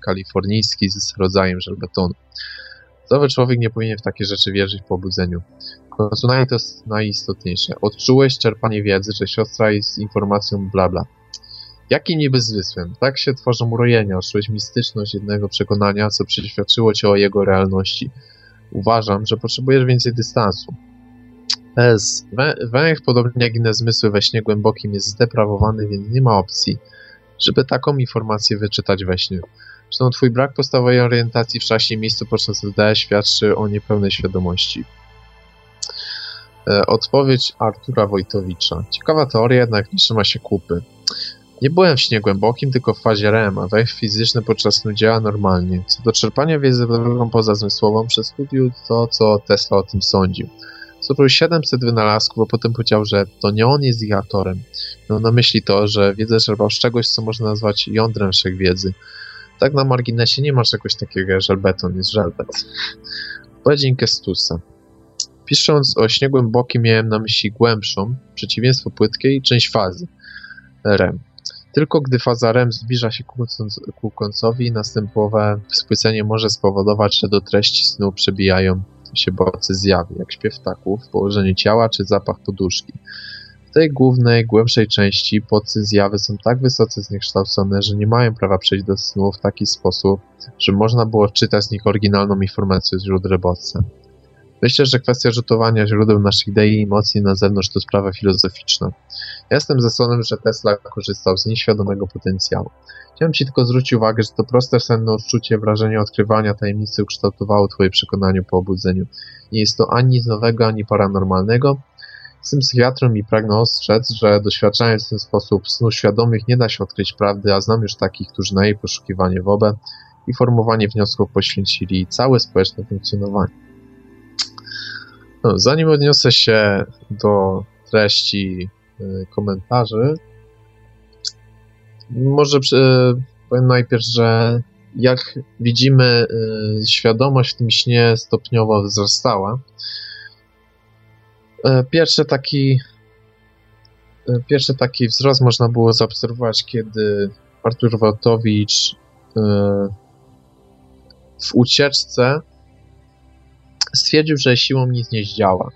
kalifornijski z rodzajem żelbetonu. Zdrowy człowiek nie powinien w takie rzeczy wierzyć po obudzeniu. W to jest najistotniejsze. Odczułeś czerpanie wiedzy, że siostra jest informacją bla bla. Jakim niby zmysłem? Tak się tworzą urojenia. Odczułeś mistyczność jednego przekonania, co przeświadczyło cię o jego realności. Uważam, że potrzebujesz więcej dystansu. S. Węch, podobnie jak inne zmysły we śnie głębokim, jest zdeprawowany, więc nie ma opcji, żeby taką informację wyczytać we śnie. Zresztą twój brak podstawowej orientacji w czasie i miejscu podczas LD świadczy o niepełnej świadomości. E, odpowiedź Artura Wojtowicza. Ciekawa teoria, jednak nie trzyma się kupy. Nie byłem w śnie głębokim, tylko w fazie REM, a wejść fizyczny podczas snu działa normalnie. Co do czerpania wiedzy drogą pozazmysłową, przez studiu to, co Tesla o tym sądził. Zrobił 700 wynalazków, a potem powiedział, że to nie on jest ich autorem. Miał na myśli to, że wiedzę czerpał z czegoś, co można nazwać jądrem wszechwiedzy. Tak na marginesie nie ma czegoś takiego jak żelbeton, jest żelbet. Powiedz Kestusa. Pisząc o śnie głębokim miałem na myśli głębszą, przeciwieństwo płytkiej, część fazy. REM. Tylko gdy faza REM zbliża się ku końcowi, następowe spłycenie może spowodować, że do treści snu przebijają się bodźce zjawy, jak śpiew ptaków, położenie ciała czy zapach poduszki. W tej głównej, głębszej części bodźce zjawy są tak wysoce zniekształcone, że nie mają prawa przejść do snu w taki sposób, że można było czytać z nich oryginalną informację z źródeł bodźca. Myślę, że kwestia rzutowania źródeł naszych idei i emocji na zewnątrz to sprawa filozoficzna. Ja jestem zasonem, że Tesla korzystał z nieświadomego potencjału. Chciałem Ci tylko zwrócić uwagę, że to proste senne odczucie, wrażenie odkrywania tajemnicy ukształtowało Twoje przekonanie po obudzeniu. Nie jest to ani nic nowego, ani paranormalnego. Jestem psychiatrą i pragnę ostrzec, że doświadczając w ten sposób snu świadomych nie da się odkryć prawdy, a znam już takich, którzy na jej poszukiwanie wobę i formowanie wniosków poświęcili całe społeczne funkcjonowanie. No, zanim odniosę się do treści y, komentarzy, może y, powiem najpierw, że jak widzimy, y, świadomość w tym śnie stopniowo wzrastała. Pierwszy taki, pierwszy taki wzrost można było zaobserwować, kiedy Artur Wałtowicz w ucieczce stwierdził, że siłą nic nie zdziała.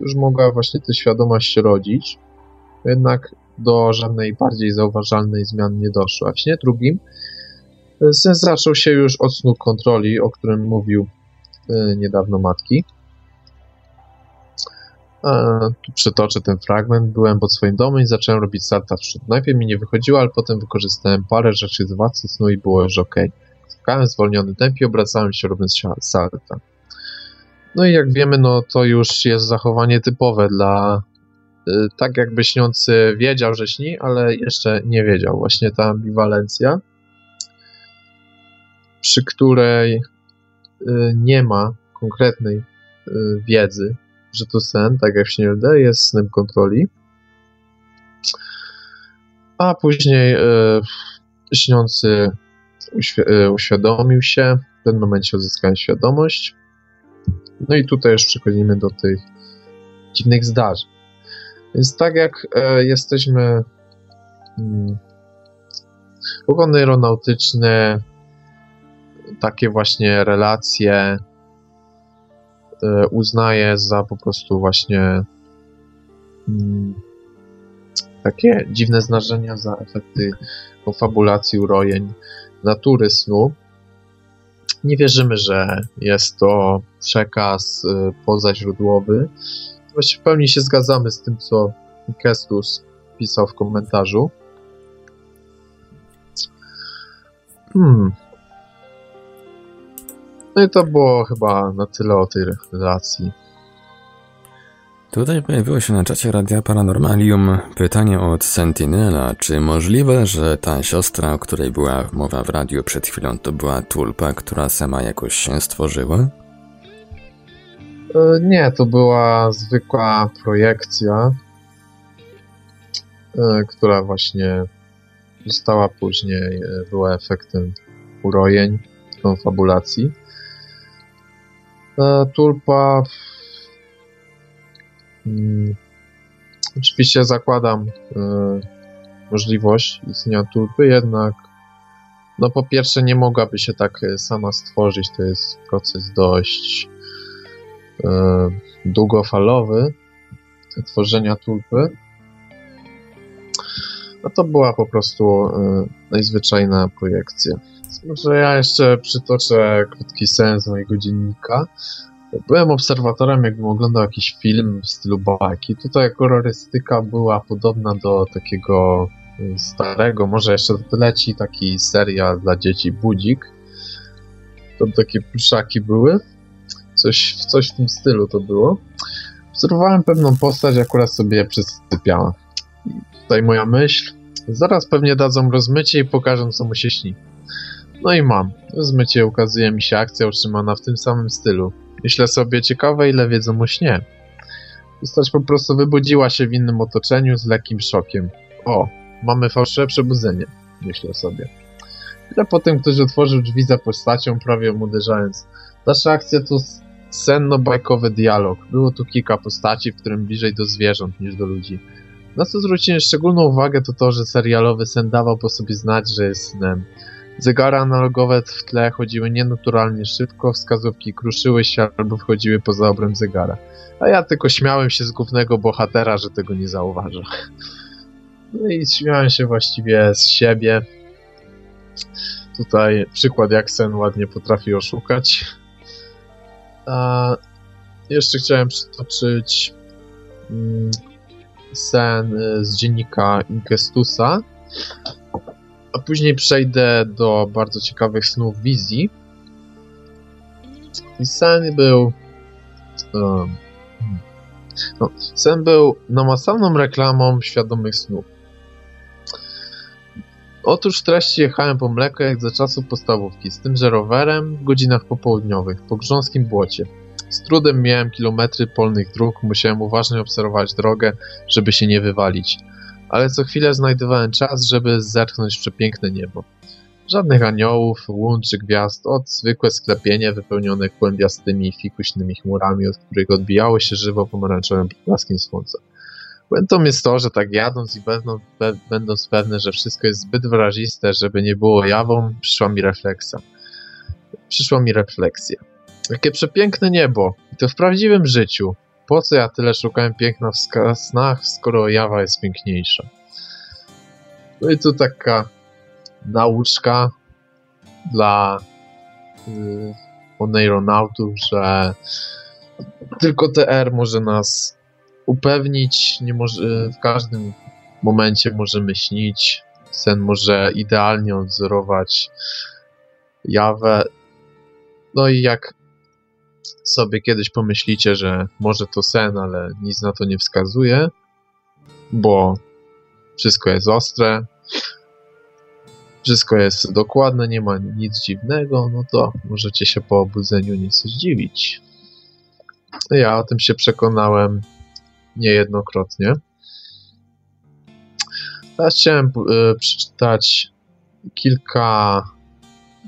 Już mogła właśnie tę świadomość rodzić, jednak do żadnej bardziej zauważalnej zmiany nie doszło. A w śnie drugim Sens zaczął się już od snu kontroli, o którym mówił y, niedawno matki. A, tu przytoczę ten fragment. Byłem pod swoim domem i zacząłem robić salta w przód. Najpierw mi nie wychodziło, ale potem wykorzystałem parę rzeczy z władcy snu i było już ok. Skakałem w zwolniony temp i obracałem się robiąc salta. No i jak wiemy, no to już jest zachowanie typowe dla y, tak jakby śniący wiedział, że śni, ale jeszcze nie wiedział. Właśnie ta ambiwalencja przy której y, nie ma konkretnej y, wiedzy, że to sen, tak jak w Śnielde, jest snem kontroli. A później śniący uświadomił się, w tym momencie uzyskałem świadomość. No i tutaj już przechodzimy do tych dziwnych zdarzeń. Więc tak jak e, jesteśmy mm, pogony aeronautyczne, takie właśnie relacje e, uznaję za po prostu właśnie mm, takie dziwne zdarzenia, za efekty konfabulacji, urojeń natury snu. Nie wierzymy, że jest to przekaz e, pozaźródłowy. Właściwie w pełni się zgadzamy z tym, co Kestus pisał w komentarzu. Hmm, no i to było chyba na tyle o tej relacji. Tutaj pojawiło się na czacie Radia Paranormalium pytanie od Sentinela, czy możliwe, że ta siostra, o której była mowa w radiu przed chwilą, to była tulpa, która sama jakoś się stworzyła? E, nie, to była zwykła projekcja, e, która właśnie została później, e, była efektem urojeń, konfabulacji. Tulpa. Hmm, oczywiście zakładam e, możliwość istnienia tulpy, jednak no po pierwsze nie mogłaby się tak e, sama stworzyć, to jest proces dość długofalowy tworzenia tulpy. No to była po prostu najzwyczajna projekcja. Może ja jeszcze przytoczę krótki sens mojego dziennika. Byłem obserwatorem, jakbym oglądał jakiś film w stylu bajki. Tutaj kolorystyka była podobna do takiego y, starego, może jeszcze leci taki serial dla dzieci Budzik. To takie pluszaki były. Coś, coś w tym stylu to było. Obserwowałem pewną postać, akurat sobie przysypiała. Tutaj moja myśl. Zaraz pewnie dadzą rozmycie i pokażą, co mu się śni. No i mam. W zmycie ukazuje mi się akcja utrzymana w tym samym stylu. Myślę sobie, ciekawe ile wiedzą o śnie. Postać po prostu wybudziła się w innym otoczeniu z lekkim szokiem. O, mamy fałszywe przebudzenie, myślę sobie. Chwilę potem ktoś otworzył drzwi za postacią, prawie ją uderzając. Nasza akcja to senno-bajkowy dialog. Było tu kilka postaci, w którym bliżej do zwierząt niż do ludzi. Na co zwróciłem szczególną uwagę to to, że serialowy sen dawał po sobie znać, że jest snem. Zegary analogowe w tle chodziły nienaturalnie szybko, wskazówki kruszyły się albo wchodziły poza obręb zegara. A ja tylko śmiałem się z głównego bohatera, że tego nie zauważa. No i śmiałem się właściwie z siebie. Tutaj przykład jak sen ładnie potrafi oszukać. A jeszcze chciałem przytoczyć mm, sen y, z dziennika Inkestusa, a później przejdę do bardzo ciekawych snów wizji. I sen był. Um, no, sen był namacalną reklamą świadomych snów. Otóż w treści jechałem po mleko jak za czasów podstawówki, z tym, że rowerem w godzinach popołudniowych, po grząskim błocie. Z trudem miałem kilometry polnych dróg, musiałem uważnie obserwować drogę, żeby się nie wywalić ale co chwilę znajdowałem czas, żeby zerknąć w przepiękne niebo. Żadnych aniołów, łun czy gwiazd, od zwykłe sklepienie wypełnione kłębiastymi fikuśnymi chmurami, od których odbijało się żywo pomarańczowym blaskiem słońca. Błędem jest to, że tak jadąc i będąc, pe będąc pewny, że wszystko jest zbyt wyraziste, żeby nie było jawą, przyszła mi refleksja. Przyszła mi refleksja. Jakie przepiękne niebo. I to w prawdziwym życiu. Po co ja tyle szukałem piękna w snach, skoro Jawa jest piękniejsza? No i tu taka nauczka dla yy, oneironautów, że tylko TR może nas upewnić, nie może, w każdym momencie możemy śnić, sen może idealnie odzorować Jawę. No i jak sobie kiedyś pomyślicie, że może to sen, ale nic na to nie wskazuje, bo wszystko jest ostre, wszystko jest dokładne, nie ma nic dziwnego, no to możecie się po obudzeniu nieco zdziwić. Ja o tym się przekonałem niejednokrotnie. Teraz chciałem y, przeczytać kilka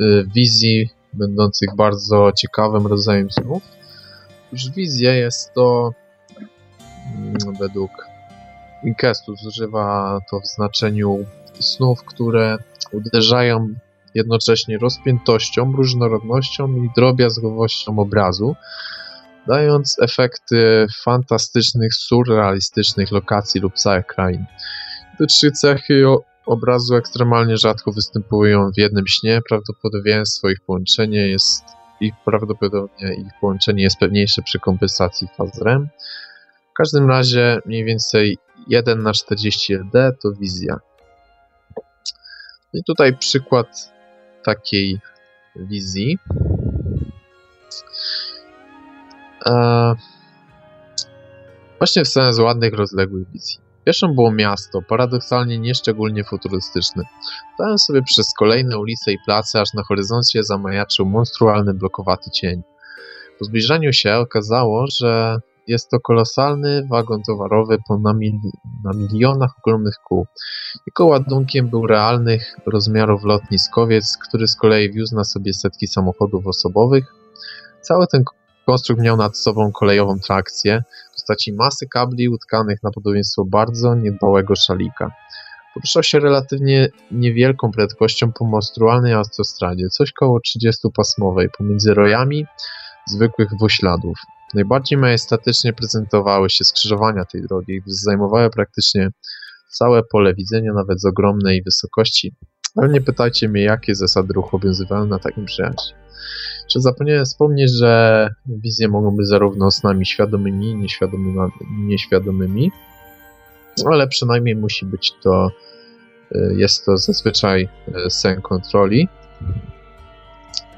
y, wizji będących bardzo ciekawym rodzajem snów. Już wizja jest to mm, według Inkestu zużywa to w znaczeniu snów, które uderzają jednocześnie rozpiętością, różnorodnością i drobiazgowością obrazu, dając efekty fantastycznych, surrealistycznych lokacji lub całych krain. Te trzy cechy obrazu ekstremalnie rzadko występują w jednym śnie. Prawdopodobieństwo ich połączenia jest ich prawdopodobnie ich połączenie jest pewniejsze przy kompensacji faz REM. W każdym razie mniej więcej 1 na 40 LD to wizja. I tutaj przykład takiej wizji. Eee, właśnie w z ładnych, rozległych wizji. Pierwszą było miasto, paradoksalnie nieszczególnie futurystyczne. Dałem sobie przez kolejne ulice i place, aż na horyzoncie zamajaczył monstrualny blokowaty cień. Po zbliżaniu się okazało, że jest to kolosalny wagon towarowy na, mil na milionach ogromnych kół. Jego ładunkiem był realnych rozmiarów lotniskowiec, który z kolei wiózł na sobie setki samochodów osobowych. Cały ten konstrukt miał nad sobą kolejową trakcję postaci masy kabli utkanych na podobieństwo bardzo niedbałego szalika. Poruszał się relatywnie niewielką prędkością po monstrualnej autostradzie, coś koło 30-pasmowej, pomiędzy rojami zwykłych wośladów. Najbardziej majestatycznie prezentowały się skrzyżowania tej drogi, gdyż zajmowały praktycznie całe pole widzenia, nawet z ogromnej wysokości. Ale nie pytajcie mnie, jakie zasady ruchu obowiązywały na takim przejaździe. Czy zapomniałem wspomnieć, że wizje mogą być zarówno snami świadomymi i nieświadomymi, nieświadomymi, ale przynajmniej musi być to, y, jest to zazwyczaj y, sen kontroli,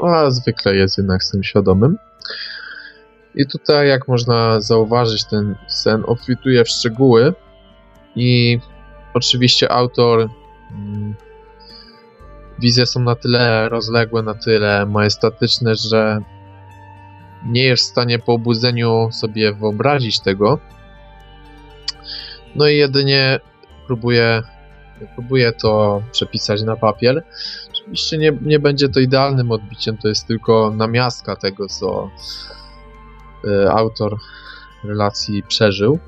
a zwykle jest jednak sen świadomym. I tutaj, jak można zauważyć, ten sen obfituje w szczegóły i oczywiście autor mm, wizje są na tyle rozległe, na tyle majestatyczne, że nie jest w stanie po obudzeniu sobie wyobrazić tego. No i jedynie próbuje, próbuje to przepisać na papier. Oczywiście nie, nie będzie to idealnym odbiciem, to jest tylko namiastka tego, co y, autor relacji przeżył.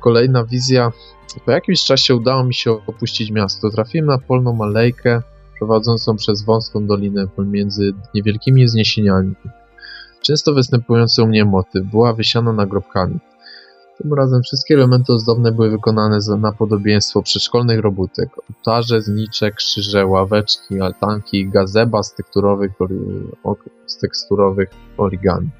Kolejna wizja po jakimś czasie udało mi się opuścić miasto. Trafiłem na polną alejkę prowadzącą przez wąską dolinę pomiędzy niewielkimi wzniesieniami. Często występujący u mnie motyw była wysiana nagrobkami. Tym razem wszystkie elementy ozdobne były wykonane na podobieństwo przedszkolnych robótek. Ołtarze, znicze, krzyże, ławeczki, altanki, gazeba z teksturowych, z teksturowych origami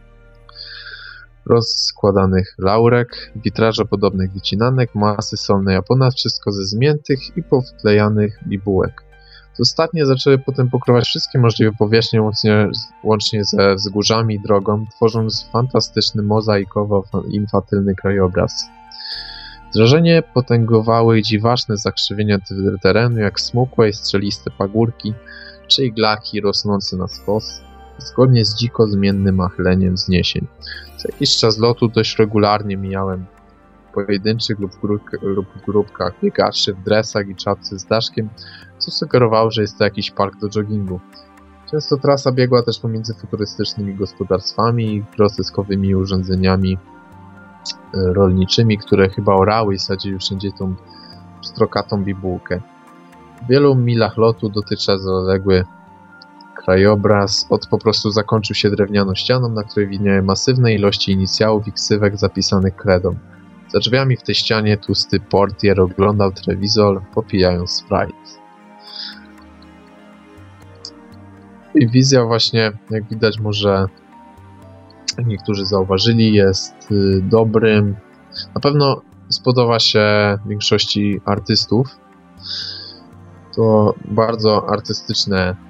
rozkładanych laurek, witraże podobnych wycinanek, masy solnej, a ponad wszystko ze zmiętych i powklejanych bibułek. Ostatnie zaczęły potem pokrywać wszystkie możliwe powierzchnie łącznie, łącznie ze wzgórzami i drogą, tworząc fantastyczny mozaikowo-infantylny krajobraz. Wrażenie potęgowały dziwaczne zakrzywienia terenu, jak smukłe i strzeliste pagórki, czy iglaki rosnące na skos, zgodnie z dziko zmiennym nachyleniem wzniesień. Co jakiś czas lotu dość regularnie mijałem pojedynczych lub, grup, lub grupkach biegaczy w dresach i czapce z daszkiem, co sugerowało, że jest to jakiś park do joggingu. Często trasa biegła też pomiędzy futurystycznymi gospodarstwami i groteskowymi urządzeniami e, rolniczymi, które chyba orały i sadziły wszędzie tą pstrokatą bibułkę. W wielu milach lotu dotychczas zaległy krajobraz od po prostu zakończył się drewnianą ścianą, na której widniały masywne ilości inicjałów i ksywek zapisanych kredą. Za drzwiami w tej ścianie tłusty portier oglądał telewizor, popijając Sprite. I wizja właśnie, jak widać może niektórzy zauważyli, jest y, dobrym. Na pewno spodoba się większości artystów. To bardzo artystyczne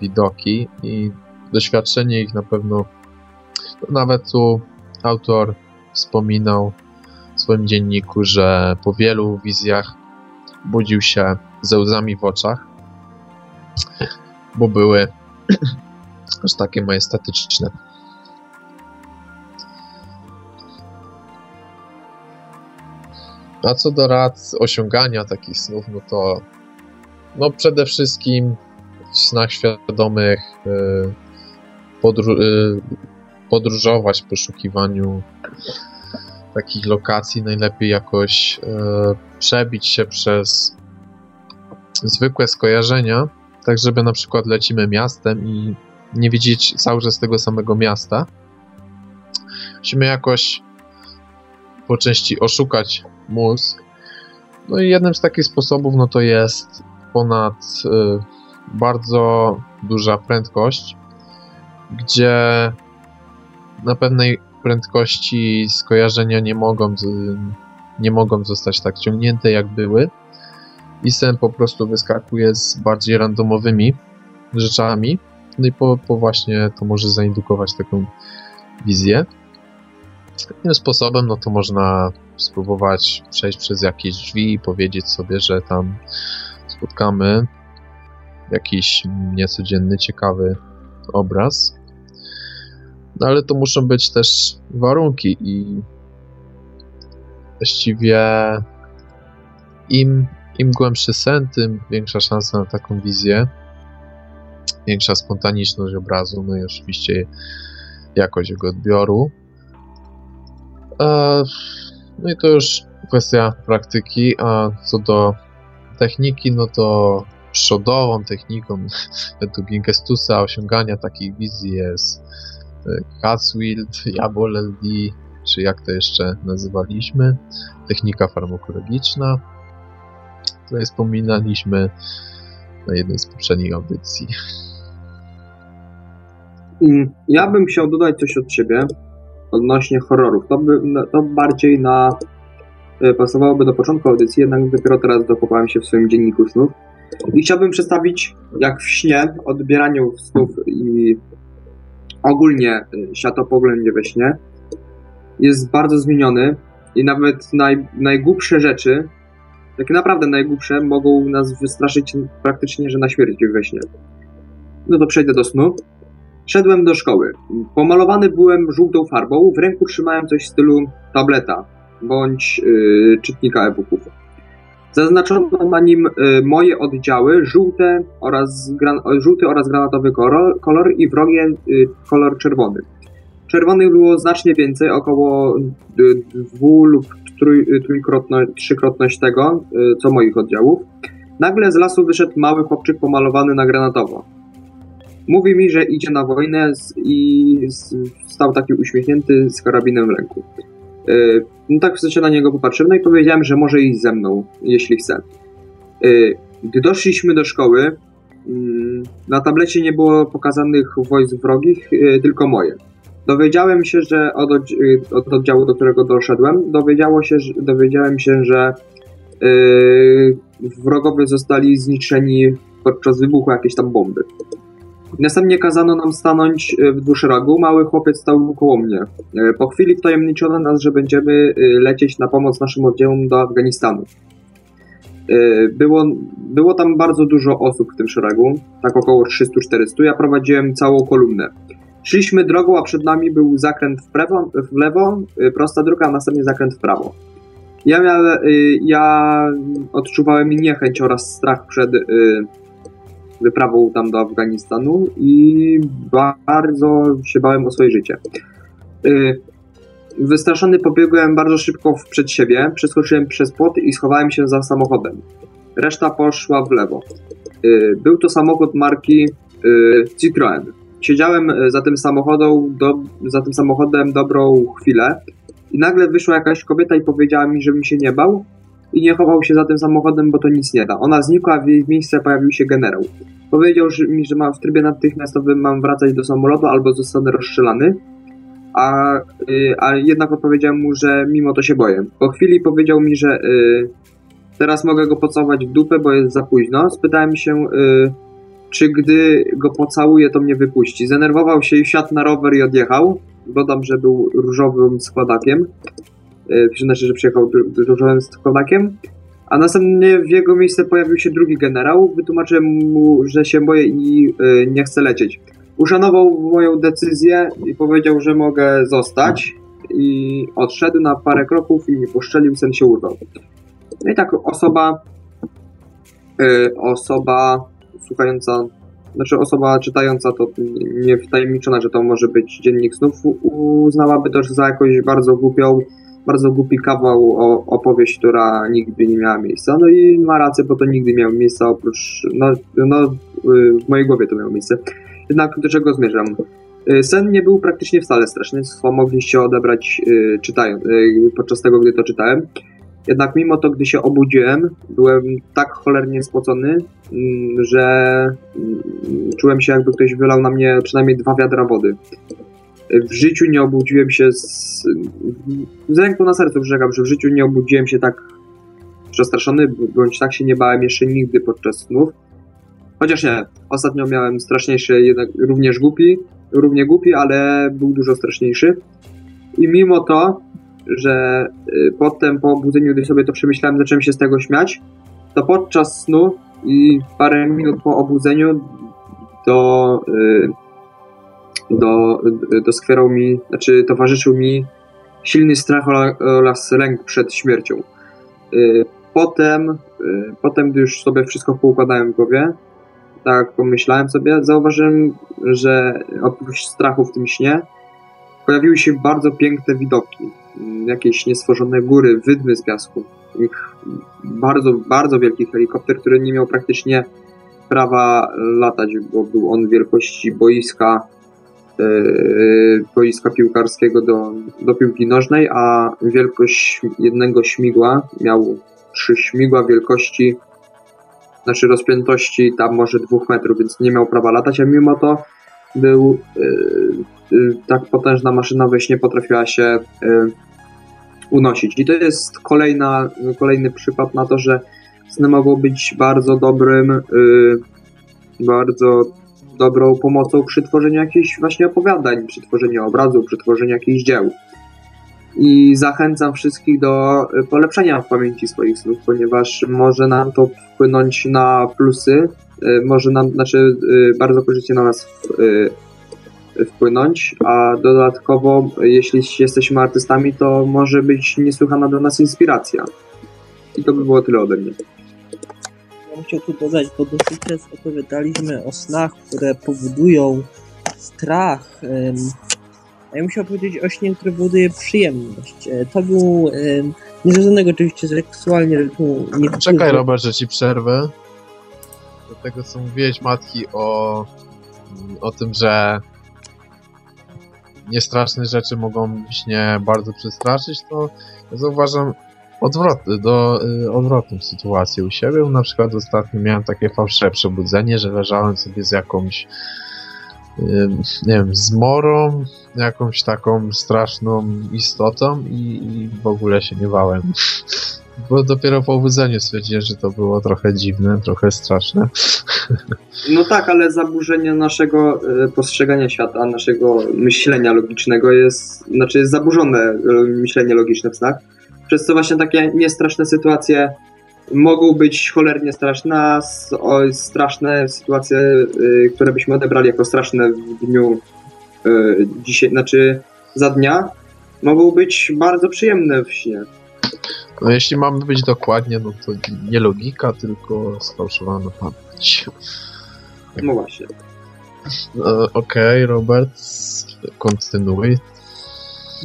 widoki i doświadczenie ich na pewno nawet tu autor wspominał w swoim dzienniku, że po wielu wizjach budził się ze łzami w oczach, bo były aż takie majestatyczne. A co do rad osiągania takich snów, no to no przede wszystkim snach świadomych y, y, podróżować w poszukiwaniu takich lokacji, najlepiej jakoś y, przebić się przez zwykłe skojarzenia, tak żeby na przykład lecimy miastem i nie widzieć cały czas tego samego miasta. Musimy jakoś po części oszukać mózg. No i jednym z takich sposobów no to jest ponad y, bardzo duża prędkość, gdzie na pewnej prędkości skojarzenia nie mogą, nie mogą zostać tak ciągnięte jak były i sen po prostu wyskakuje z bardziej randomowymi rzeczami no i po, po właśnie to może zaindukować taką wizję. Innym sposobem, no to można spróbować przejść przez jakieś drzwi i powiedzieć sobie, że tam spotkamy jakiś niecodzienny, ciekawy obraz. No ale to muszą być też warunki i właściwie im, im głębszy sen, tym większa szansa na taką wizję, większa spontaniczność obrazu, no i oczywiście jakość jego odbioru. E, no i to już kwestia praktyki, a co do techniki, no to przodową techniką według Ingestusa osiągania takich wizji jest Catswild, Jabol LD, czy jak to jeszcze nazywaliśmy, technika farmakologiczna, której wspominaliśmy na jednej z poprzednich audycji. Mm, ja bym chciał dodać coś od siebie odnośnie horrorów. To, by, to bardziej na e, pasowałoby do początku audycji, jednak dopiero teraz dokopałem się w swoim dzienniku snów. I chciałbym przedstawić, jak w śnie, odbieraniu snów i ogólnie e, światopoglądzie we śnie jest bardzo zmieniony i nawet naj, najgłupsze rzeczy, takie naprawdę najgłupsze, mogą nas wystraszyć praktycznie, że na śmierć we śnie. No to przejdę do snu. Szedłem do szkoły. Pomalowany byłem żółtą farbą, w ręku trzymałem coś w stylu tableta bądź yy, czytnika e-booków. Zaznaczono na nim yy, moje oddziały, żółte oraz żółty oraz granatowy kolor, i wrogie yy, kolor czerwony. Czerwonych było znacznie więcej, około dwu lub trój, trzykrotność tego, co moich oddziałów. Nagle z lasu wyszedł mały chłopczyk pomalowany na granatowo. Mówi mi, że idzie na wojnę i stał taki uśmiechnięty z karabinem w ręku. Yy, no tak w sensie na niego popatrzyłem, no i powiedziałem, że może iść ze mną, jeśli chce. Yy, gdy doszliśmy do szkoły, yy, na tablecie nie było pokazanych wojsk wrogich, tylko moje. Dowiedziałem się, że od, od, oddziału, do którego doszedłem, dowiedziało się, że, dowiedziałem się, że wrogowie zostali zniszczeni podczas wybuchu jakiejś tam bomby. Następnie kazano nam stanąć e, w dwuszeregu. Mały chłopiec stał koło mnie. E, po chwili wtajemniczono nas, że będziemy e, lecieć na pomoc naszym oddziałom do Afganistanu. Było, było tam bardzo dużo osób w tym szeregu, tak około 300-400. Ja prowadziłem całą kolumnę. Szliśmy drogą, a przed nami był zakręt w, prawo, w lewo, prosta droga, a następnie zakręt w prawo. Ja, miałem, ja odczuwałem niechęć oraz strach przed wyprawą tam do Afganistanu i bardzo się bałem o swoje życie. Y, wystraszony pobiegłem bardzo szybko przed siebie, przeskoczyłem przez płot i schowałem się za samochodem. Reszta poszła w lewo. Y, był to samochód marki y, Citroen. Siedziałem za tym, do, za tym samochodem dobrą chwilę i nagle wyszła jakaś kobieta i powiedziała mi, żebym się nie bał i nie chował się za tym samochodem, bo to nic nie da. Ona znikła, a w jej miejsce pojawił się generał. Powiedział mi, że mam w trybie natychmiastowym mam wracać do samolotu albo zostanę rozstrzelany, a, y, a jednak odpowiedziałem mu, że mimo to się boję. Po chwili powiedział mi, że y, teraz mogę go pocałować w dupę, bo jest za późno. Spytałem się, y, czy gdy go pocałuję, to mnie wypuści. Zdenerwował się i wsiadł na rower i odjechał. Dodam, że był różowym składakiem. Y, znaczy, że przyjechał dru- różowym składakiem. A następnie w jego miejsce pojawił się drugi generał. Wytłumaczyłem mu, że się boję i y, nie chcę lecieć. Uszanował moją decyzję i powiedział, że mogę zostać. I odszedł na parę kroków i mi poszczelił, sen się urwał. No i tak osoba, y, osoba słuchająca, znaczy osoba czytająca to nie wtajemniczona, że to może być dziennik snów, uznałaby to za jakąś bardzo głupią, bardzo głupi kawał o opowieść, która nigdy nie miała miejsca. No i ma rację, bo to nigdy miało miejsca oprócz, no, no y, w mojej głowie to miało miejsce. Jednak do czego zmierzam? Y, Sen nie był praktycznie wcale straszny, co mogliście odebrać y, czytając, podczas tego, gdy to czytałem. Jednak mimo to, gdy się obudziłem, byłem tak cholernie spocony, mm, że mm, czułem się jakby ktoś wylał na mnie przynajmniej dwa wiadra wody. W życiu nie obudziłem się z, z ręką na sercu przyrzekam, że w życiu nie obudziłem się tak przestraszony, bądź tak się nie bałem jeszcze nigdy podczas snów. Chociaż nie, ostatnio miałem straszniejszy, jednak również głupi, równie głupi, ale był dużo straszniejszy. I mimo to, że y, potem po obudzeniu, gdy sobie to przemyślałem, zacząłem się z tego śmiać, to podczas snu i parę minut po obudzeniu do, y, do, doskwierał mi, znaczy towarzyszył mi silny strach oraz lęk przed śmiercią. Y, Potem, y, potem, gdy już sobie wszystko poukładałem w głowie, tak pomyślałem sobie, zauważyłem, że oprócz strachu w tym śnie pojawiły się bardzo piękne widoki. Mm, Jakieś niestworzone góry, wydmy z piasku. Bardzo, bardzo wielki helikopter, który nie miał praktycznie prawa latać, bo był on wielkości boiska boiska piłkarskiego do, do piłki nożnej, a wielkość jednego śmigła miał trzy śmigła wielkości znaczy rozpiętości tam może dwóch metrów, więc nie miał prawa latać, a mimo to był yy, yy, tak potężna maszyna we śnie potrafiła się unosić. I to jest kolejna, kolejny przykład na to, że sny mogą być bardzo dobrym, bardzo dobrą pomocą przy tworzeniu jakichś właśnie opowiadań, przy tworzeniu obrazu, przy tworzeniu jakichś dzieł. I zachęcam wszystkich do y, polepszenia w pamięci swoich snów, ponieważ może nam to wpłynąć na plusy, y, może nam, znaczy y, bardzo korzystnie na nas wpłynąć, a dodatkowo, jeśli jesteśmy artystami, to może być niesłychana dla nas inspiracja. I to by było tyle ode mnie. Bym chciał tu dodać, bo dotychczas opowiadaliśmy o snach, które powodują strach. A ja bym chciał powiedzieć o śnie, który powoduje przyjemność. E, To był niezwiązanego oczywiście seksualnie, ale tu nie Czekaj, Robert, że ci przerwę. Do tego, co mówiłeś, Matki, o, o tym, że niestraszne rzeczy mogą mnie bardzo przestraszyć, to ja zauważam odwrot, do, y, sytuację u siebie. Na przykład ostatnio miałem takie fałszywe przebudzenie, że leżałem sobie z jakąś y, nie wiem, zmorą, jakąś taką straszną istotą i, i w ogóle się nie bałem. Bo dopiero po obudzeniu stwierdziłem, że to było trochę dziwne, trochę straszne. No tak, ale zaburzenie naszego e, postrzegania świata, naszego myślenia logicznego jest, znaczy jest zaburzone e, myślenie logiczne w snach. Przez co właśnie takie niestraszne sytuacje mogą być cholernie straszne, a straszne sytuacje, e, które byśmy odebrali jako straszne w dniu e, dzisiaj, znaczy za dnia, mogą być bardzo przyjemne w śnie. No jeśli mamy być dokładnie, no to nie logika, tylko sfałszowana pamięć. No właśnie. E, Okej, Robert, kontynuuj.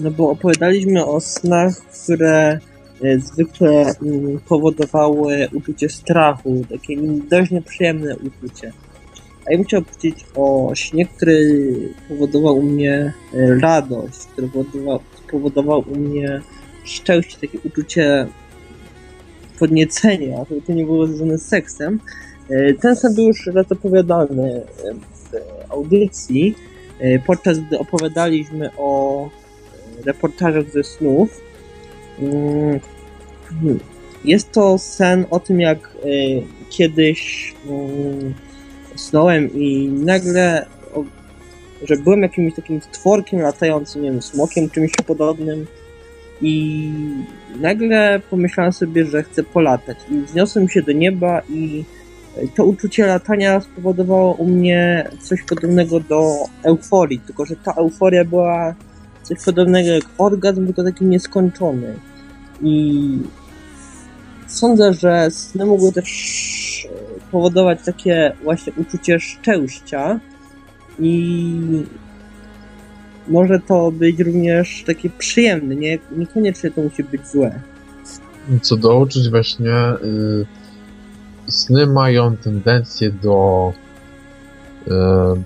No bo opowiadaliśmy o snach, które e, zwykle mm, powodowały uczucie strachu, takie dość nieprzyjemne uczucie. A ja bym chciał powiedzieć o śnie, który powodował u mnie e, radość, który powodował, powodował u mnie szczęście, takie uczucie podniecenia, żeby to nie było związane z seksem. E, ten sen był już raz opowiadany w audycji, podczas gdy opowiadaliśmy o reportażach ze snów. Mm, jest to sen o tym, jak kiedyś mm, snąłem i nagle, że byłem jakimś takim stworkiem latającym, nie wiem, smokiem, czymś podobnym i nagle pomyślałem sobie, że chcę polatać i wzniosłem się do nieba i to uczucie latania spowodowało u mnie coś podobnego do euforii, tylko że ta euforia była coś podobnego jak orgazm, tylko taki nieskończony. I sądzę, że sny mogły też powodować takie właśnie uczucie szczęścia i może to być również takie przyjemne, nie, niekoniecznie to musi być złe. Co do uczuć właśnie yy, sny mają tendencję do yy,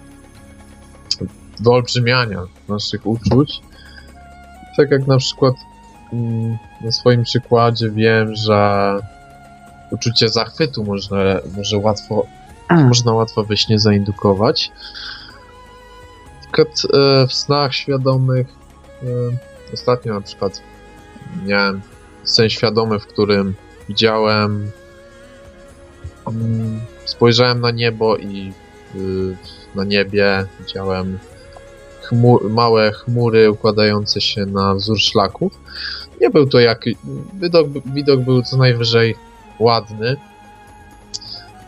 do olbrzymiania naszych uczuć. Tak jak na przykład na swoim przykładzie wiem, że uczucie zachwytu można, może łatwo, można łatwo we śnie zaindukować. Na przykład e, w snach świadomych e, ostatnio na przykład miałem sen świadomy, w którym widziałem mm, spojrzałem na niebo i y, na niebie widziałem chmur, małe chmury układające się na wzór szlaków. Nie był to jak widok, widok był co najwyżej ładny.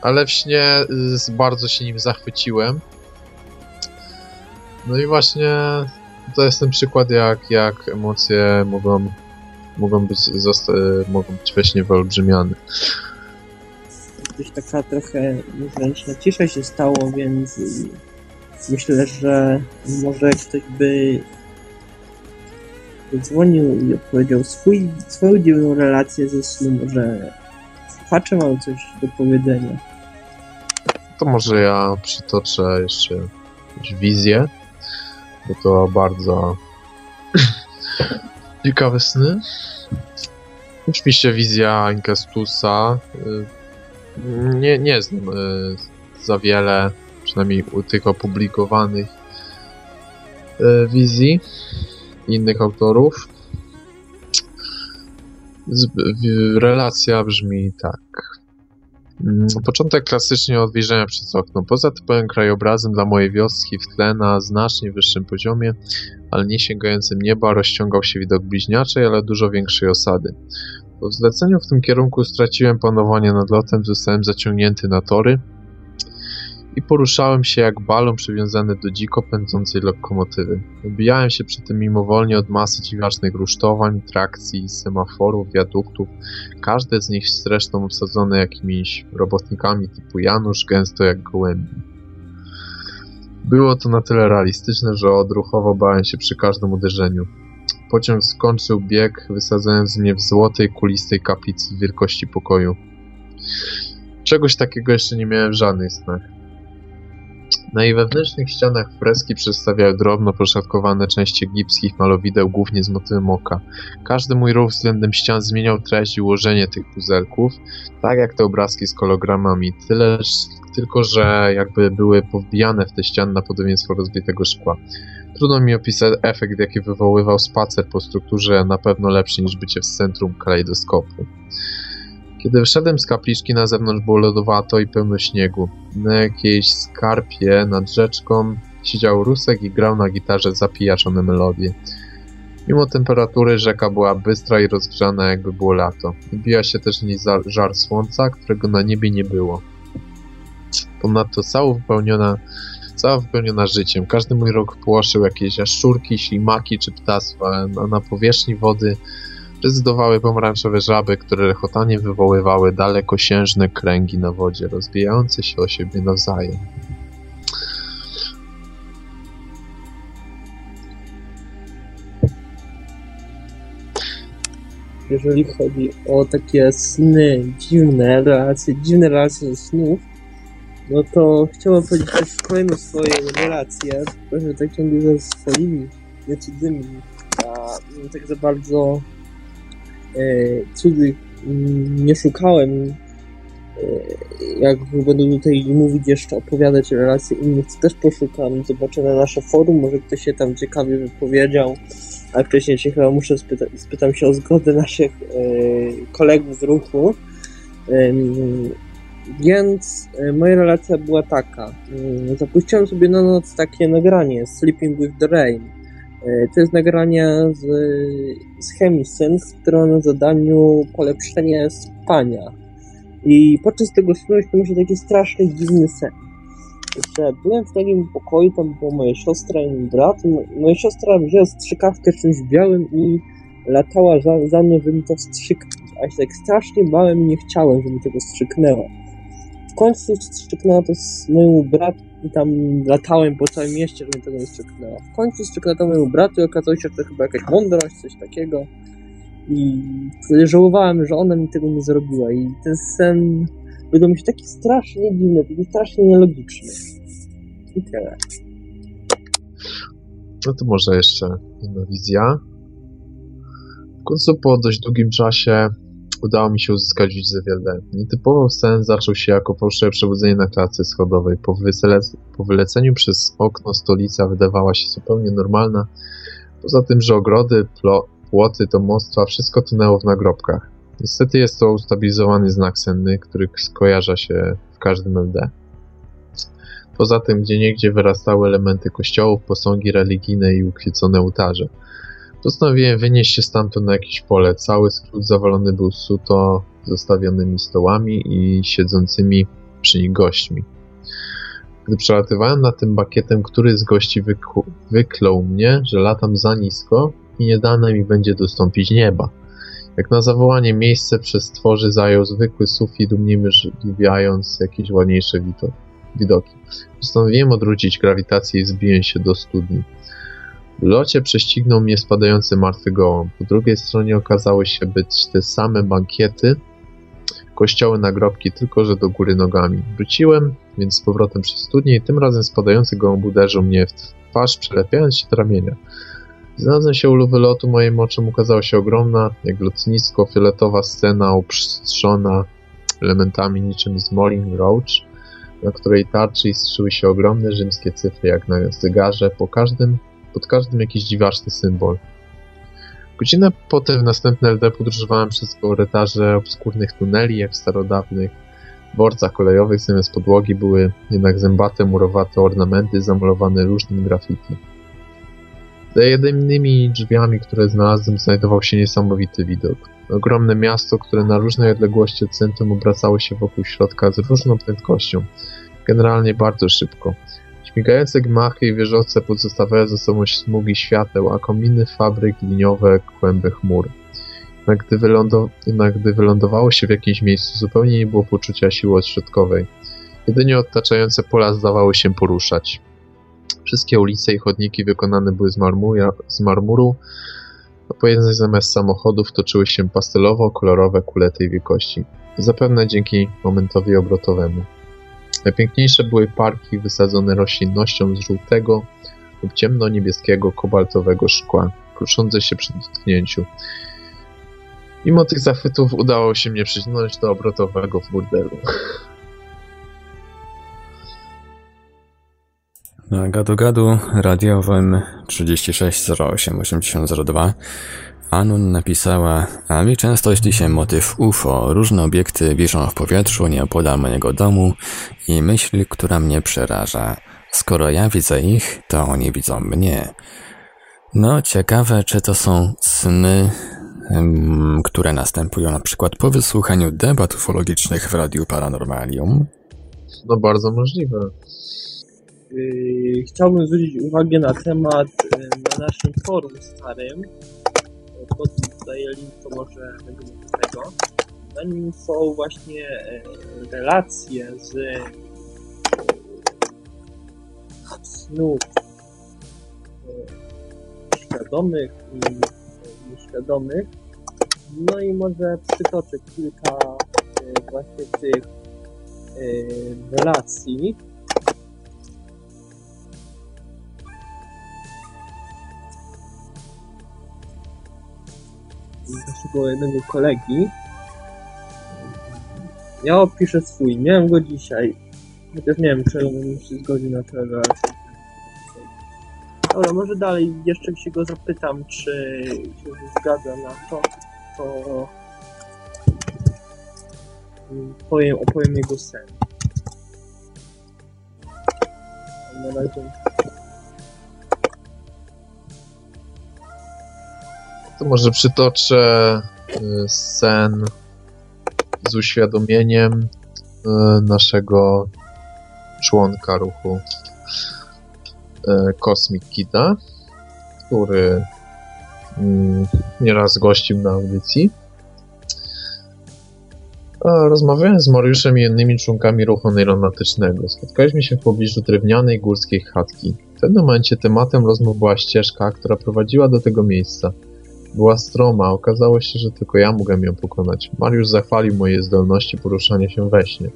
Ale w śnie bardzo się nim zachwyciłem. No i właśnie to jest ten przykład, jak, jak emocje mogą, mogą, być, mogą być we śnie wyolbrzymiane. Coś taka trochę niezręczna cisza się stało, więc myślę, że może ktoś by dzwonił i opowiedział swój, swoją dziwną relację ze snu, może słuchacze mają coś do powiedzenia. To może ja przytoczę jeszcze wizję, bo to bardzo ciekawe sny. Oczywiście wizja Inkestusa. Y, nie, nie znam y, za wiele, przynajmniej u tych opublikowanych y, wizji innych autorów. Relacja brzmi tak. Mm, początek klasycznie od przez okno. Poza typowym krajobrazem dla mojej wioski w tle na znacznie wyższym poziomie, ale nie sięgającym nieba, rozciągał się widok bliźniaczej, ale dużo większej osady. Po zleceniu w tym kierunku straciłem panowanie nad lotem, zostałem zaciągnięty na tory, i poruszałem się jak balon przywiązany do dziko pędzącej lokomotywy. Odbijałem się przy tym mimowolnie od masy dziwacznych rusztowań, trakcji, semaforów, wiaduktów, każde z nich zresztą obsadzone jakimiś robotnikami typu Janusz, gęsto jak gołębi. Było to na tyle realistyczne, że odruchowo bałem się przy każdym uderzeniu. Pociąg skończył bieg, wysadzając mnie w złotej, kulistej kaplicy wielkości pokoju. Czegoś takiego jeszcze nie miałem w żadnych snach. Na jej wewnętrznych ścianach freski przedstawiały drobno poszatkowane części egipskich malowideł, głównie z motywem oka. Każdy mój ruch względem ścian zmieniał treść i ułożenie tych puzelków, tak jak te obrazki z kologramami, tyle, tylko że jakby były powbijane w te ściany na podobieństwo rozbitego szkła. Trudno mi opisać efekt, jaki wywoływał spacer po strukturze, na pewno lepszy niż bycie w centrum kalejdoskopu. Kiedy wyszedłem z kapliczki, na zewnątrz było lodowato i pełno śniegu. Na jakiejś skarpie nad rzeczką siedział Rusek i grał na gitarze zapijaczone melodie. Mimo temperatury rzeka była bystra i rozgrzana, jakby było lato. Wbija się też nie żar słońca, którego na niebie nie było. Ponadto cała wypełniona, cała wypełniona życiem. Każdy mój rok płoszył jakieś jaszczurki, ślimaki czy ptactwa, a na powierzchni wody Rezydowały pomarańczowe żaby, które rechotanie wywoływały dalekosiężne kręgi na wodzie, rozbijające się o siebie nawzajem. Jeżeli chodzi o takie sny dziwne, relacje, dziwne relacje snów, No to chciałem powiedzieć też kolejną swoją relację, tak ciągle ze swoimi decyzjami, a mm, tak za bardzo cudzych mm, nie szukałem. E, jak będę tutaj mówić jeszcze, opowiadać relacje innych, to też poszukam, zobaczę na nasze forum, może ktoś się tam ciekawie wypowiedział, a wcześniej się chyba muszę spyta spytam się o zgodę naszych e, kolegów z ruchu. Więc e, moja relacja była taka. Mm, Zapuściłem sobie na noc takie nagranie Sleeping with the Rain. E, To jest nagranie z, z Chemisynth, które ma na zadaniu polepszenie spania. I podczas tego snu śnił mi się taki straszny, dziwny sen. Że byłem w takim pokoju, tam była moja siostra i mój brat. Moja siostra wzięła strzykawkę czymś białym i latała za, za mną, żeby mi to wstrzyknąć. A ja się tak strasznie bałem i nie chciałem, żeby mi tego wstrzyknęła. Końcu wstrzyknęła to z mojemu bratu i tam latałem po całym mieście, żeby tego nie wstrzyknęła. W końcu wstrzyknęła to mojemu bratu i okazało się, że to chyba jakaś mądrość, coś takiego. I żałowałem, że ona mi tego nie zrobiła. I ten sen wydał mi się taki strasznie dziwny, taki strasznie nielogiczny. I tyle. No to może jeszcze jedna wizja. W końcu po dość długim czasie udało mi się uzyskać widzę wiele. Nietypowo sen zaczął się jako fałszywe przebudzenie na klatce schodowej. Po, po wyleceniu przez okno stolica wydawała się zupełnie normalna. Poza tym, że ogrody, płoty, domostwa, wszystko tonęło w nagrobkach. Niestety jest to ustabilizowany znak senny, który skojarza się w każdym LD. Poza tym, gdzie niegdzie wyrastały elementy kościołów, posągi religijne i ukwiecone ołtarze. Postanowiłem wynieść się stamtąd na jakieś pole. Cały skrót zawalony był suto zostawionymi stołami i siedzącymi przy nich gośćmi. Gdy przelatywałem nad tym bakietem, który z gości wyku- wyklął mnie, że latam za nisko i nie dane mi będzie dostąpić nieba. Jak na zawołanie miejsce przez stworzy zajął zwykły sufit, uniemożliwiając jakieś ładniejsze widoki. Postanowiłem odwrócić grawitację i zbiłem się do studni. W locie prześcignął mnie spadający martwy gołąb. Po drugiej stronie okazały się być te same bankiety, kościoły, nagrobki, tylko że do góry nogami. Wróciłem więc z powrotem przez studnię i tym razem spadający gołąb uderzył mnie w twarz, przelepiając się do ramienia. Znalazłem się u luwy lotu, moim oczom ukazała się ogromna, jak lotnisko, fioletowa scena upstrzona elementami niczym z Molin Roach, na której tarczy istrzyły się ogromne rzymskie cyfry jak na zegarze, po każdym, pod każdym jakiś dziwaczny symbol. Godzinę potem w następne LD podróżowałem przez korytarze obskurnych tuneli, jak w starodawnych dworcach kolejowych zamiast podłogi były jednak zębate, murowate ornamenty zamalowane różnym graffiti. Za jedynymi drzwiami, które znalazłem, znajdował się niesamowity widok. Ogromne miasto, które na różnej odległości od centrum obracało się wokół środka z różną prędkością. Generalnie bardzo szybko. Śmigające gmachy i wieżowce pozostawiały za sobą smugi świateł, a kominy fabryk liniowe kłęby chmur. Jednak gdy, jednak gdy wylądowało się w jakimś miejscu, zupełnie nie było poczucia siły odśrodkowej. Jedynie otaczające pola zdawały się poruszać. Wszystkie ulice i chodniki wykonane były z, z marmuru, a po jednej zamiast samochodów toczyły się pastelowo-kolorowe kule tej wielkości. Zapewne dzięki momentowi obrotowemu. Najpiękniejsze były parki wysadzone roślinnością z żółtego lub ciemno-niebieskiego kobaltowego szkła, kruszące się przy dotknięciu. Mimo tych zachwytów udało się mnie przyciągnąć do obrotowego burdelu. Na gadu-gadu radiowym 36088002 Anun napisała, a mi często śni się motyw UFO. Różne obiekty wiszą w powietrzu nieopodal mojego domu i myśl, która mnie przeraża. Skoro ja widzę ich, to oni widzą mnie. No, ciekawe, czy to są sny, które następują na przykład po wysłuchaniu debat ufologicznych w Radiu Paranormalium. No bardzo możliwe. Yy, chciałbym zwrócić uwagę na temat yy, na naszym forum starym. Yy, Pod daję link, to może będziemy do tego. Na nim są właśnie yy, relacje z yy, snów yy, świadomych i nieświadomych. No i może przytoczę kilka właśnie tych relacji naszego jednego kolegi. Ja opiszę swój. Miałem go dzisiaj. Chociaż nie wiem, czy on się zgodzi na tę relację. Dobra, może dalej jeszcze się go zapytam, czy się zgadza na to, to powiem, opowiem jego sen. Na razie To może przytoczę y, sen z uświadomieniem y, naszego członka ruchu y, Cosmic Kita, który mm, nieraz gościł na audycji. Rozmawiałem z Mariuszem i innymi członkami ruchu neuronatycznego. Spotkaliśmy się w pobliżu drewnianej górskiej chatki. W pewnym momencie tematem rozmów była ścieżka, która prowadziła do tego miejsca. Była stroma, okazało się, że tylko ja mogłem ją pokonać. Mariusz zachwalił moje zdolności poruszania się we śnie.